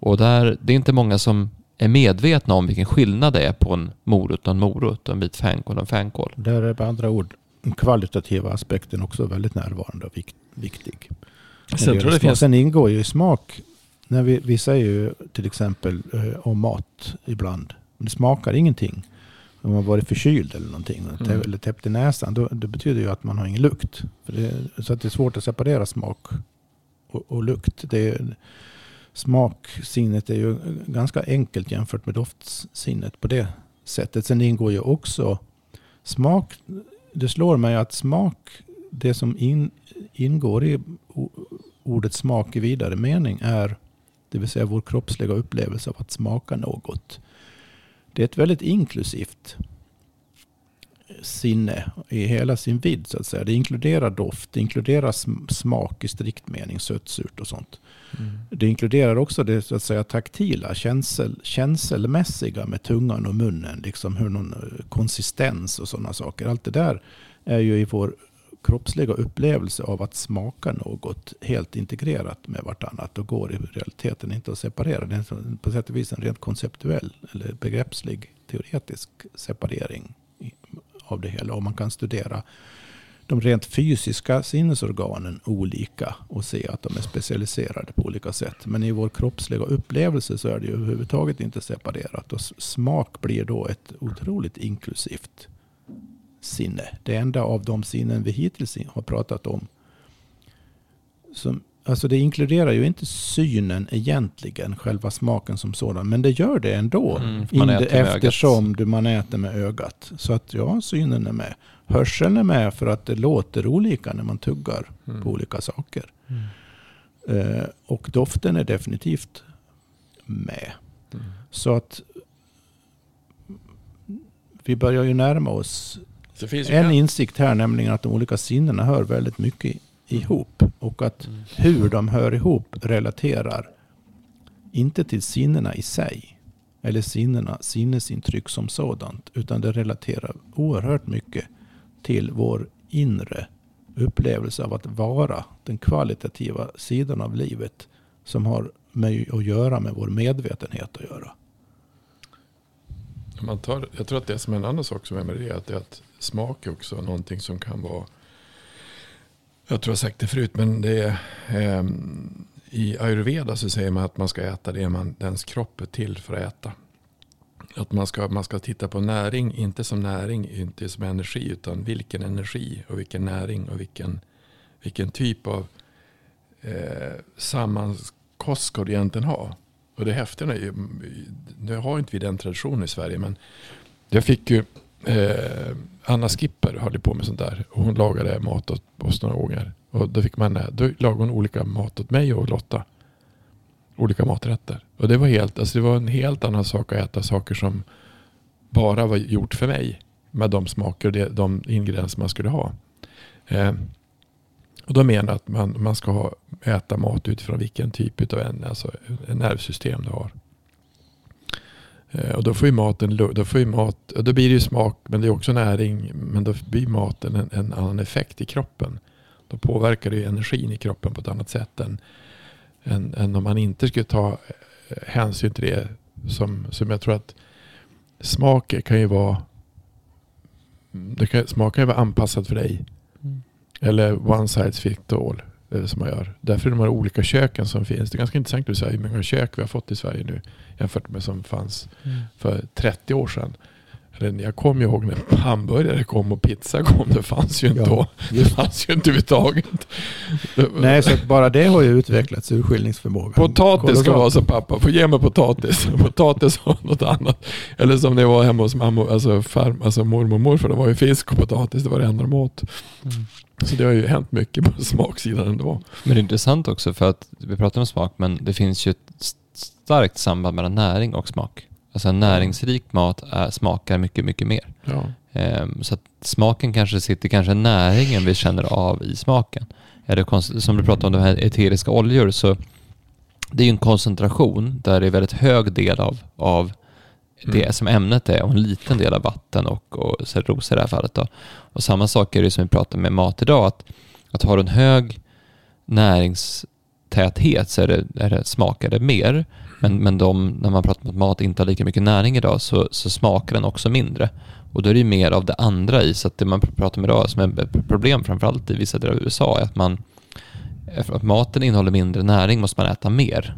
Och där, det är inte många som är medvetna om vilken skillnad det är på en morot och en morot och en bit fänkål och en fänkål. Där är med andra ord den kvalitativa aspekten också väldigt närvarande och viktig. Sen, tror det finns... Sen ingår ju smak, när vi, vi säger ju till exempel eh, om mat ibland, det smakar ingenting. Om man varit förkyld eller någonting, mm. eller täppt i näsan, då, det betyder ju att man har ingen lukt. Det, så att det är svårt att separera smak och, och lukt. Det smaksinnet är ju ganska enkelt jämfört med doftsinnet på det sättet. Sen ingår ju också smak. Det slår mig att smak, det som in, ingår i ordet smak i vidare mening är det vill säga vår kroppsliga upplevelse av att smaka något. Det är ett väldigt inklusivt sinne i hela sin vidd så att säga. Det inkluderar doft, det inkluderar smak i strikt mening, sött, surt och sånt. Mm. Det inkluderar också det så att säga taktila, känsel, känselmässiga med tungan och munnen, liksom hur någon eh, konsistens och sådana saker. Allt det där är ju i vår kroppsliga upplevelse av att smaka något helt integrerat med vartannat och går i realiteten inte att separera. Det är på sätt och vis en rent konceptuell eller begreppslig teoretisk separering av det hela. Och man kan studera de rent fysiska sinnesorganen olika och se att de är specialiserade på olika sätt. Men i vår kroppsliga upplevelse så är det ju överhuvudtaget inte separerat. Och smak blir då ett otroligt inklusivt sinne. Det enda av de sinnen vi hittills har pratat om. Som, alltså det inkluderar ju inte synen egentligen, själva smaken som sådan. Men det gör det ändå. Mm, man eftersom du, man äter med ögat. Så att ja, synen är med. Hörseln är med för att det låter olika när man tuggar mm. på olika saker. Mm. Eh, och doften är definitivt med. Mm. Så att vi börjar ju närma oss en insikt här, nämligen att de olika sinnena hör väldigt mycket ihop. Och att mm. hur de hör ihop relaterar inte till sinnena i sig. Eller sinnena, sinnesintryck som sådant. Utan det relaterar oerhört mycket till vår inre upplevelse av att vara. Den kvalitativa sidan av livet. Som har med att göra med vår medvetenhet att göra. Man tar, jag tror att det som är en annan sak som är med det är att, det är att smak är också någonting som kan vara jag tror jag sagt det förut, men det är, eh, i ayurveda så säger man att man ska äta det man, ens kropp är till för att äta. Att man ska, man ska titta på näring, inte som näring, inte som energi, utan vilken energi och vilken näring och vilken, vilken typ av eh, sammankost ska du egentligen ha? Och det häftiga är ju, nu har inte vi den traditionen i Sverige, men jag fick ju, eh, Anna Skipper höll på med sånt där. Och hon lagade mat åt oss några gånger. Och då fick man, då lagade hon olika mat åt mig och Lotta. Olika maträtter. Och det var, helt, alltså det var en helt annan sak att äta saker som bara var gjort för mig. Med de smaker och de ingredienser man skulle ha. Eh, och då menar jag att man, man ska ha, äta mat utifrån vilken typ av en, alltså, en nervsystem du har. Eh, och då får ju maten, då får ju mat, då blir det ju smak men det är också näring. Men då blir maten en, en annan effekt i kroppen. Då påverkar det energin i kroppen på ett annat sätt än, än, än om man inte skulle ta eh, hänsyn till det. Som, som jag tror att smak kan ju vara det kan, smak kan ju vara anpassad för dig. Mm. Eller one size fits all. Det som man gör. Därför är de här olika köken som finns. Det är ganska intressant att säga hur många kök vi har fått i Sverige nu. Jämfört med som fanns mm. för 30 år sedan. Jag kommer ihåg när hamburgare kom och pizza kom. Det fanns ju inte ja, då. Det fanns ju inte överhuvudtaget. Nej, så bara det har ju utvecklats urskiljningsförmåga. Potatis ska vara så pappa. Få ge mig potatis. Potatis och något annat. Eller som det var hemma hos mamma, alltså, farm, alltså mormor och morfar. Det var ju fisk och potatis. Det var det enda de åt. Mm. Så det har ju hänt mycket på smaksidan ändå. Men det är intressant också för att vi pratar om smak men det finns ju starkt samband mellan näring och smak. Alltså en näringsrik mat är, smakar mycket, mycket mer. Ja. Um, så att smaken kanske sitter, kanske näringen vi känner av i smaken. Är det som du pratade om de här eteriska oljor så det är ju en koncentration där det är väldigt hög del av, av det mm. som ämnet är och en liten del av vatten och, och cellulose i det här fallet. Då. Och samma sak är det som vi pratar med mat idag, att, att har du en hög näringstäthet så är det, är det, smakar det mer. Men, men de, när man pratar om att mat inte har lika mycket näring idag så, så smakar den också mindre. Och då är det ju mer av det andra i. Så att det man pratar om idag som är ett problem framförallt i vissa delar av USA är att man att maten innehåller mindre näring måste man äta mer.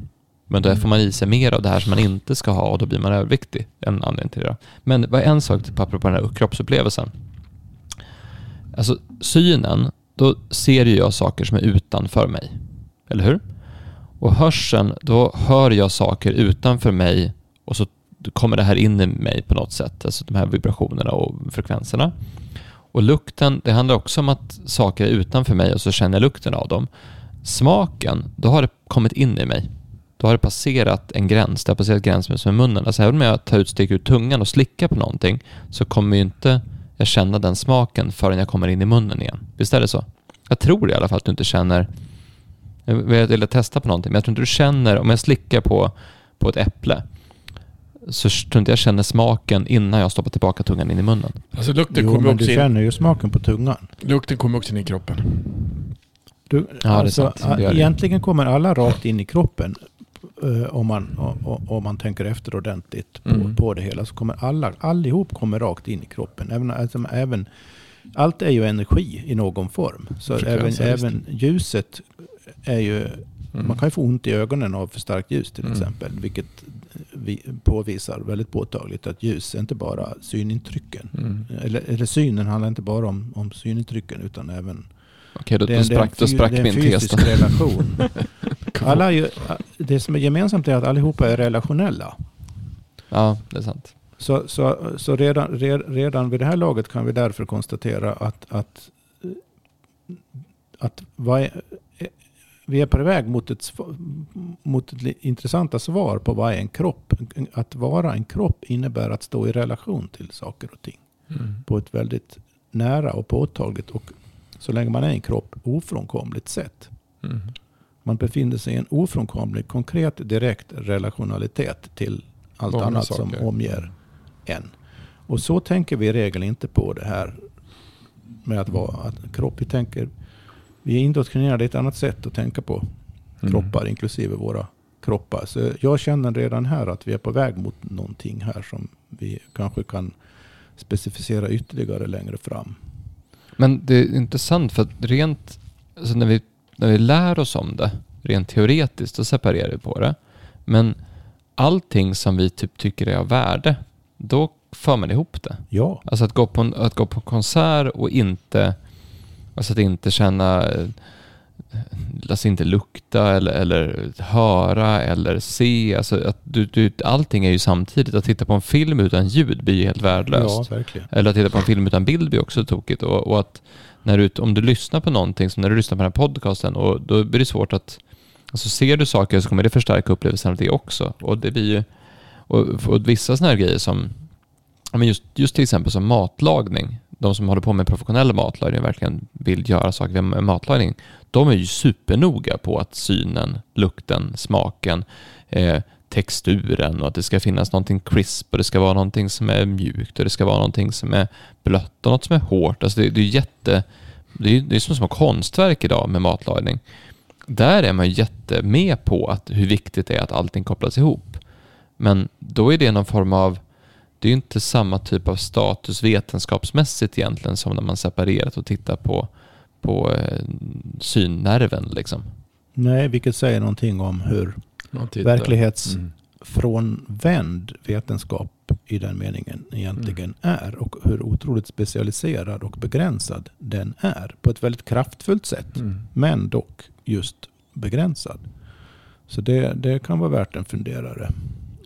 Men då mm. får man i sig mer av det här som man inte ska ha och då blir man överviktig. En anledning till det. Men vad en sak, typ, apropå den här kroppsupplevelsen. Alltså synen, då ser ju jag saker som är utanför mig. Eller hur? Och hörseln, då hör jag saker utanför mig och så kommer det här in i mig på något sätt. Alltså de här vibrationerna och frekvenserna. Och lukten, det handlar också om att saker är utanför mig och så känner jag lukten av dem. Smaken, då har det kommit in i mig. Då har det passerat en gräns. Det har passerat gränsen med munnen. Alltså även om jag tar ut, steg ut tungan och slickar på någonting så kommer ju inte jag känna den smaken förrän jag kommer in i munnen igen. Visst är det så? Jag tror i alla fall att du inte känner vill testa på någonting, men jag tror inte du känner, om jag slickar på, på ett äpple, så tror inte jag känner smaken innan jag stoppar tillbaka tungan in i munnen. Alltså lukten jo, kommer också du in. känner ju smaken på tungan. Lukten kommer också in i kroppen. Du, ja, alltså, egentligen kommer alla rakt in i kroppen. Uh, om, man, om man tänker efter ordentligt på, mm. på det hela. Så kommer alla, allihop kommer rakt in i kroppen. Även, alltså, även, allt är ju energi i någon form. Så även, även ljuset är ju... Mm. Man kan ju få ont i ögonen av för starkt ljus till mm. exempel. Vilket vi påvisar väldigt påtagligt att ljus är inte bara synintrycken. Mm. Eller, eller synen handlar inte bara om, om synintrycken utan även Okej, då, det, då sprack, då sprack min tes. Det är en fysisk relation. Alla ju, det som är gemensamt är att allihopa är relationella. Ja, det är sant. Så, så, så redan, redan vid det här laget kan vi därför konstatera att, att, att vad är, vi är på väg mot ett, mot ett intressanta svar på vad är en kropp. Att vara en kropp innebär att stå i relation till saker och ting. Mm. På ett väldigt nära och påtagligt och så länge man är en kropp ofrånkomligt sätt. Mm. Man befinner sig i en ofrånkomlig, konkret, direkt relationalitet till allt Många annat saker. som omger en. Och så tänker vi i regel inte på det här med att vara att kropp. Vi tänker vi är indoktrinerade i ett annat sätt att tänka på mm. kroppar, inklusive våra kroppar. Så jag känner redan här att vi är på väg mot någonting här som vi kanske kan specificera ytterligare längre fram. Men det är intressant för att rent, alltså när, vi, när vi lär oss om det, rent teoretiskt, då separerar vi på det. Men allting som vi typ tycker är av värde, då för man ihop det. Ja. Alltså att gå på en, att gå på konsert och inte Alltså att inte känna eh, alltså inte lukta eller, eller höra eller se. Alltså att du, du, allting är ju samtidigt. Att titta på en film utan ljud blir ju helt värdelöst. Ja, verkligen. Eller att titta på en film utan bild blir också tokigt. Och, och att när du, om du lyssnar på någonting, som när du lyssnar på den här podcasten, och då blir det svårt att... Alltså ser du saker så kommer det förstärka upplevelsen av det också. Och det blir ju... Och, och vissa sådana här grejer som... Men just, just till exempel som matlagning. De som håller på med professionell matlagning och verkligen vill göra saker med matlagning. De är ju supernoga på att synen, lukten, smaken, eh, texturen och att det ska finnas någonting crisp och det ska vara någonting som är mjukt och det ska vara någonting som är blött och något som är hårt. Alltså det, det är jätte... Det är, det är som små konstverk idag med matlagning. Där är man jätte jättemed på att hur viktigt det är att allting kopplas ihop. Men då är det någon form av... Det är ju inte samma typ av status vetenskapsmässigt egentligen som när man separerat och tittar på, på eh, synnerven. Liksom. Nej, vilket säger någonting om hur verklighetsfrånvänd mm. vetenskap i den meningen egentligen mm. är och hur otroligt specialiserad och begränsad den är på ett väldigt kraftfullt sätt. Mm. Men dock just begränsad. Så det, det kan vara värt en funderare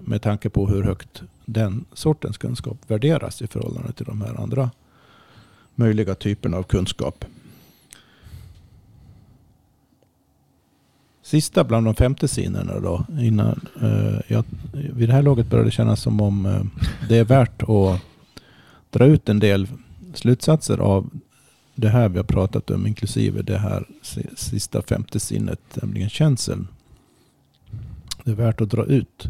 med tanke på hur högt den sortens kunskap värderas i förhållande till de här andra möjliga typerna av kunskap. Sista bland de femte sinnena då. Innan, eh, jag, vid det här laget började det kännas som om eh, det är värt att dra ut en del slutsatser av det här vi har pratat om, inklusive det här sista femte sinnet, nämligen känseln. Det är värt att dra ut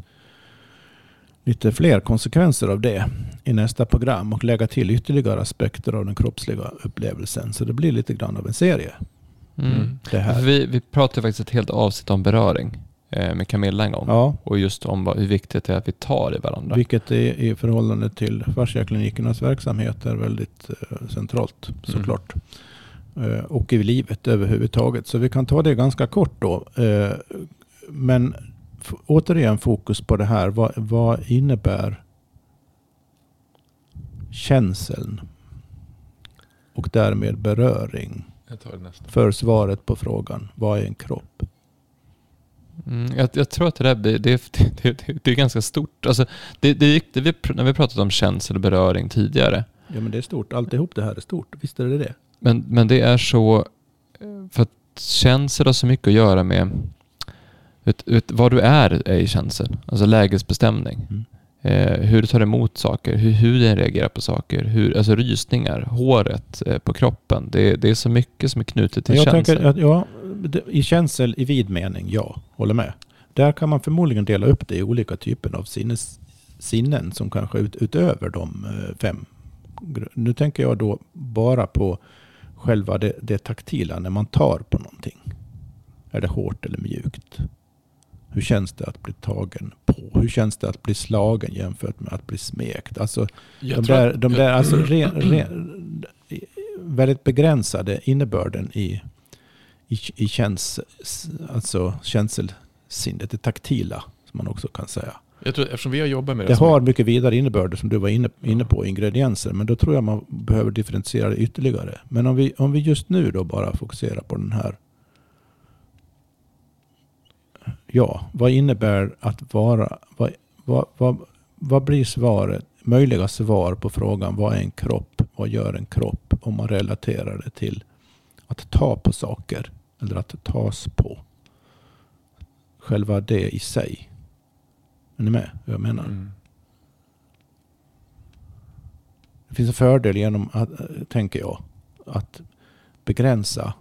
lite fler konsekvenser av det i nästa program och lägga till ytterligare aspekter av den kroppsliga upplevelsen. Så det blir lite grann av en serie. Mm. mm. Det här. Vi, vi pratade faktiskt ett helt avsnitt om beröring eh, med Camilla en gång. Ja. Och just om vad, hur viktigt det är att vi tar i varandra. Vilket är i förhållande till fasciaklinikernas verksamhet är väldigt eh, centralt mm. såklart. Mm. Eh, och i livet överhuvudtaget. Så vi kan ta det ganska kort då. Eh, men återigen fokus på det här. Vad, vad innebär känseln? Och därmed beröring för svaret på frågan, vad är en kropp? Mm, jag, jag, tror att det där det, det, det, det är ganska stort. Alltså, det, det, det, vi, när vi pratat om känsel och beröring tidigare. Ja men det är stort. Alltihop det här är stort. Visst är det det? Men, men det är så, för att känsel har så mycket att göra med vet, vet, vad du är, är i känsel. Alltså lägesbestämning. Mm. Eh, hur du tar emot saker, hur huden reagerar på saker, hur, alltså rysningar, håret eh, på kroppen. Det, det, är så mycket som är knutet till känsel. Ja, I känsel i vid mening, ja, håller med. Där kan man förmodligen dela upp det i olika typer av sinnes, sinnen som kanske ut, utöver de eh, fem. Nu tänker jag då bara på själva det, det taktila när man tar på någonting. Är det hårt eller mjukt? Hur känns det att bli tagen på? Hur känns det att bli slagen jämfört med att bli smekt? Alltså, de där, de där alltså, re, re, väldigt begränsade innebörden i, i, i käns, alltså känselsinnet, det taktila, som man också kan säga. Jag tror, eftersom vi har jobbat med det. Det har mycket vidare innebörd som du var inne, inne på, ingredienser. Men då tror jag man behöver differentiera det ytterligare. Men om vi, om vi just nu då bara fokuserar på den här Ja, vad innebär att vara... Vad, vad, vad, vad blir svaret? Möjliga svar på frågan vad är en kropp? Vad gör en kropp? Om man relaterar det till att ta på saker. Eller att tas på. Själva det i sig. Är ni med vad jag menar? Mm. Det finns en fördel genom att, tänker jag, att begränsa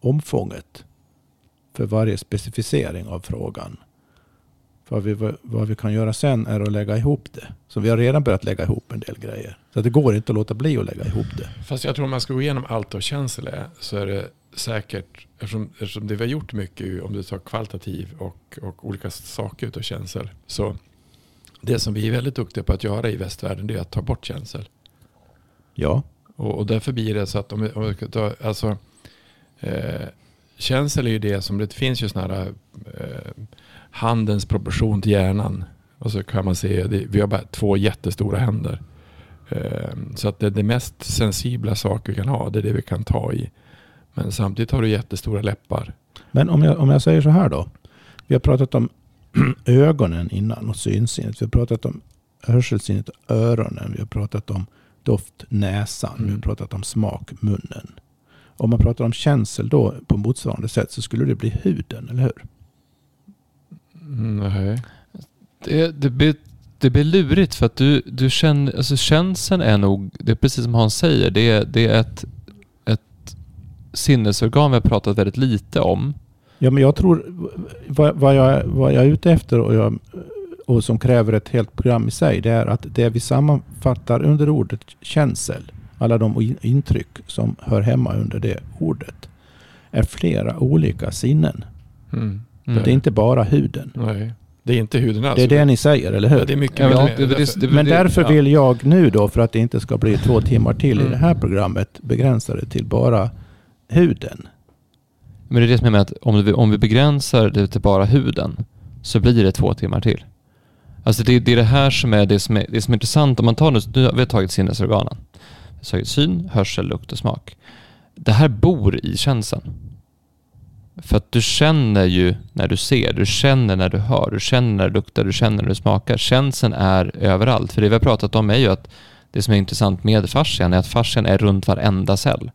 omfånget för varje specificering av frågan. Vad vi, vad vi kan göra sen är att lägga ihop det. Så vi har redan börjat lägga ihop en del grejer. Så det går inte att låta bli att lägga ihop det. Fast jag tror om man ska gå igenom allt av känsel är, så är det säkert, eftersom, eftersom det vi har gjort mycket, om du tar kvalitativ och, och olika saker utav känsel. Så det som vi är väldigt duktiga på att göra i västvärlden det är att ta bort känsel. Ja. Och, och därför blir det så att om vi, om vi ska ta, alltså, eh, känsel är ju det som, det finns ju sådana här eh, handens proportion till hjärnan. Och så kan man se, det, vi har bara två jättestora händer. Eh, så att det, det mest sensibla saker vi kan ha, det är det vi kan ta i. Men samtidigt har du jättestora läppar. Men om jag, om jag säger så här då. Vi har pratat om ögonen innan och synsinnet. Vi har pratat om hörselsinnet och öronen. Vi har pratat om doft, näsan. Vi har Mm. pratat om smak, munnen. Om man pratar om känsel då på motsvarande sätt så skulle det bli huden, eller hur? Nej. Det, det, blir, det blir lurigt för att du, du känner, alltså känseln är nog, det är precis som Hans säger, det är, det är ett, ett sinnesorgan vi har pratat väldigt lite om. Ja, men jag tror vad, vad, jag, vad jag är ute efter och, jag, och som kräver ett helt program i sig, det är att det vi sammanfattar under ordet känsel, alla de in- intryck som hör hemma under det ordet, är flera olika sinnen. Mm. Mm. Det är inte bara huden. Nej. Det är inte huden alls. Det är det ni säger, eller Ja, hur? det är mycket Ja, men mer. det- det- det- det- Men därför ja. vill jag nu då, för att det inte ska bli två timmar till i Mm. det här programmet, begränsa det till bara huden. Men det är det som jag menar att om vi, om vi begränsar det till bara huden så blir det två timmar till. Alltså det, det är det här som är det som är, det som är intressant. Om man tar nu, nu har vi tagit sinnesorganen. Syn, hörsel, lukt och smak. Det här bor i känseln. För att du känner ju när du ser, du känner när du hör, du känner när du luktar, du känner när du smakar. Känseln är överallt. För det vi har pratat om är ju att det som är intressant med fascian är att fascian är runt varenda cell.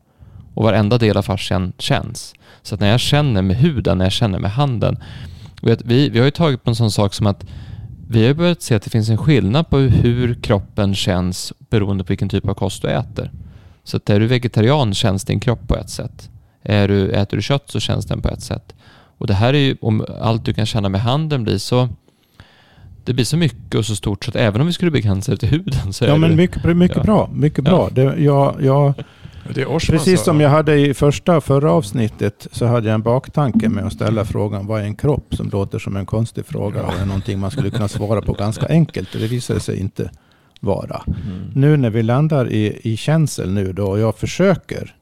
Och varenda del av fascian känns. Så att när jag känner med huden, när jag känner med handen. Vet, vi, vi har ju tagit på en sån sak som att vi har börjat se att det finns en skillnad på hur kroppen känns beroende på vilken typ av kost du äter. Så att är du vegetarian känns din kropp på ett sätt. Är du, äter du kött så känns den på ett sätt. Och det här är ju, om allt du kan känna med handen blir så det blir så mycket och så stort så att även om vi skulle begränsa det till huden så är Ja, men mycket, mycket Ja. bra. Mycket bra. Det, jag, jag, Precis som jag hade i första, förra avsnittet så hade jag en baktanke med att ställa frågan vad är en kropp som låter som en konstig fråga och är någonting man skulle kunna svara på ganska enkelt och det visade sig inte vara. Mm. Nu när vi landar i, i känsel nu då och jag försöker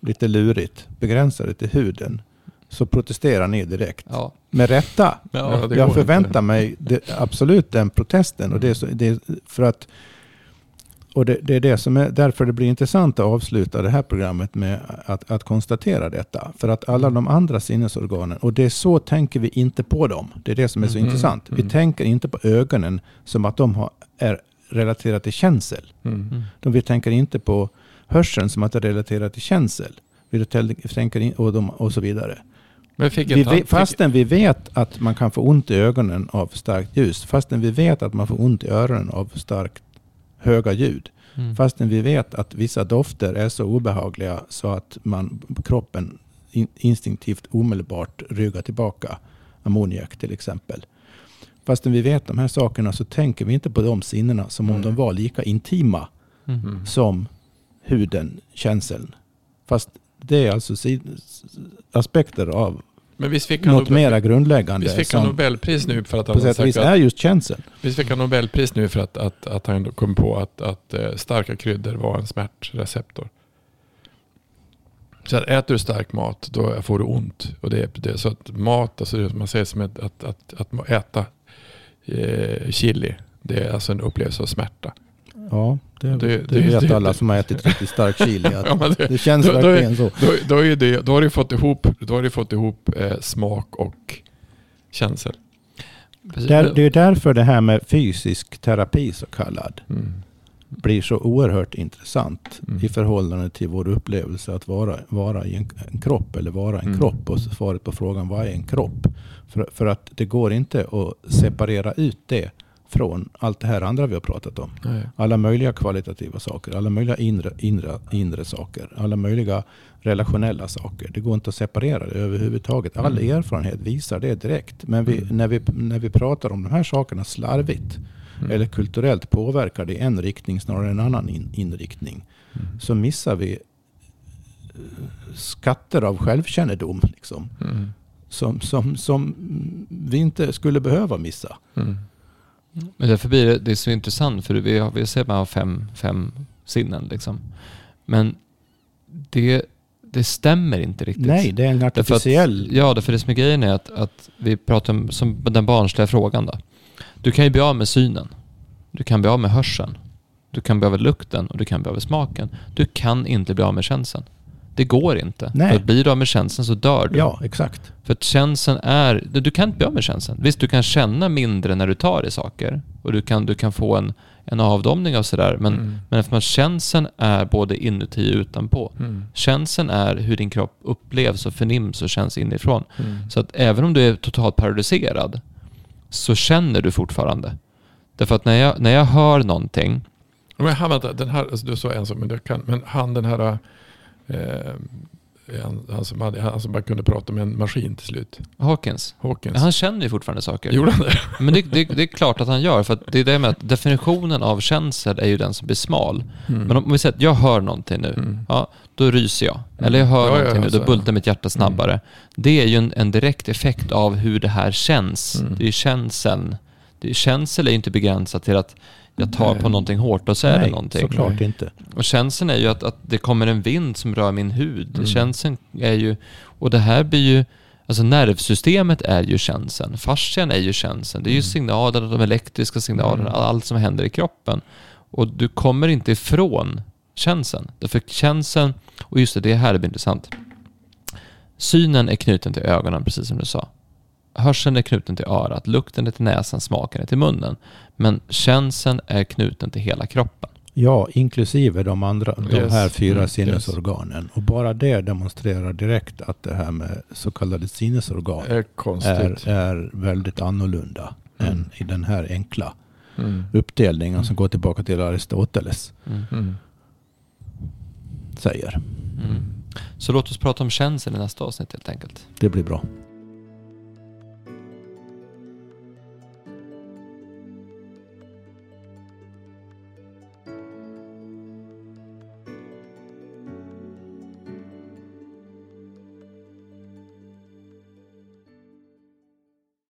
lite lurigt begränsa det till huden så protesterar ni direkt. Ja. Med rätta. Ja, jag förväntar inte. mig det, absolut den protesten. Och det så, det är för att och det, det är det som är därför det blir intressant att avsluta det här programmet med att, att konstatera detta. För att alla de andra sinnesorganen, och det är så tänker vi inte på dem. Det är det som är så Mhm, intressant. Vi mm. tänker inte på ögonen som att de har, är relaterade till känsel. Mm. Mm. De, vi tänker inte på hörseln som att det är relaterat till känsel. Vi tänker in, och, de, och så vidare. Men fick Vi vet, fastän vi vet att man kan få ont i ögonen av starkt ljus, fastän vi vet att man får ont i öronen av starkt höga ljud, Mm. fastän vi vet att vissa dofter är så obehagliga så att man, kroppen in, instinktivt omedelbart ryggar tillbaka ammoniak till exempel. Fastän vi vet de här sakerna så tänker vi inte på de sinnena som om Mm. de var lika intima Mm. Mm. som huden, känseln. Fast det är alltså aspekter av Men visst fick han, något Nobel, mera grundläggande visst fick han Nobelpris nu för att på han sätt och vis sagt är just känsel. visst fick han Nobelpris nu för att, att, att han kom på att, att eh, starka kryddor var en smärtreceptor. Så att äter du stark mat då får du ont. Och det, är- det, så att mat, alltså det man säger som ett, att, att, att äta eh, chili, det är alltså en upplevelse av smärta. Ja, det, Det- det, det- vet det- alla som har ätit riktigt stark chili. Att Ja, men det, det känns då- då verkligen så. då, då, är det, då har du fått ihop, då har du fått ihop eh, smak och känsel. Där, det är därför det här med fysisk terapi så kallad Mm. blir så oerhört intressant Mm. i förhållande till vår upplevelse att vara, vara i en, en kropp eller vara en Mm. kropp. Och svaret på frågan vad är en kropp? För, för att det går inte att separera ut det från allt det här andra vi har pratat om. Nej. Alla möjliga kvalitativa saker, alla möjliga inre, inre, inre saker, alla möjliga relationella saker. Det går inte att separera det överhuvudtaget. All Mm. erfarenhet visar det direkt. Men vi, Mm. när, vi, när vi pratar om de här sakerna slarvigt Mm. eller kulturellt påverkar det en riktning snarare än en annan in, inriktning Mm. så missar vi eh, skatter av självkännedom liksom, Mm. som, som, som vi inte skulle behöva missa. Men därför blir det, det är så intressant för vi, har, vi ser att man har fem, fem sinnen liksom. Men det, det stämmer inte riktigt. Nej, det är en Därför att, artificiell... ja, därför det som är grejen är att, att vi pratar om som den barnsliga frågan då. Du kan ju bli av med synen. Du kan bli av med hörseln. Du kan bli av med lukten och du kan bli av med smaken. Du kan inte bli av med känseln. Det går inte. Nej. För blir du av med känslan så dör du. Ja, exakt. För att känslan är... Du kan inte bli av med känslan. Visst, du kan känna mindre när du tar i saker. Och du kan, du kan få en, en avdomning av sådär. Men, Mm. men eftersom känslan är både inuti och utanpå. Mm. Känslan är hur din kropp upplevs och förnims och känns inifrån. Mm. Så att även om du är totalt paralyserad så känner du fortfarande. Därför att när jag, när jag hör någonting, Men han, vänta, den här, alltså, du sa en sak, men, kan, men han den här, eh, han, han, som hade, han som bara kunde prata med en maskin till slut, Hawkins, Hawkins. han känner ju fortfarande saker. Gjorde han det? Men det, det, det är klart att han gör, för att det är det med att definitionen av känsel är ju den som blir smal. Mm. Men om vi säger att jag hör någonting nu, Mm. ja, då ryser jag. Eller jag hör Ja, ja, någonting nu, alltså, då bultar mitt hjärta snabbare. Det är ju en, en direkt effekt av hur det här känns. Mm. Det är ju känseln. Det är, känsel är ju inte begränsat till att jag tar Nej. på någonting hårt och så är det Nej, någonting. såklart Nej. inte. Och känslan är ju att, att det kommer en vind som rör min hud. Mm. Känslan är ju, och det här blir ju, alltså nervsystemet är ju känseln. Fascian är ju känseln. Det är ju Mm. signalerna, de elektriska signalerna, Mm. allt som händer i kroppen. Och du kommer inte ifrån känseln. Därför känseln, och just det, det här blir intressant. Synen är knuten till ögonen, precis som du sa. Hörseln är knuten till örat, lukten är till näsan, smaken är till munnen. Men känseln är knuten till hela kroppen. Ja, inklusive de andra, de Yes. här fyra Mm, sinnesorganen. Och bara det demonstrerar direkt att det här med så kallade sinnesorgan är är, är väldigt annorlunda Mm. än i den här enkla Mm. uppdelningen som går tillbaka till Aristoteles Mm. Mm. säger. Mm. Så låt oss prata om känsel i nästa avsnitt helt enkelt. Det blir bra.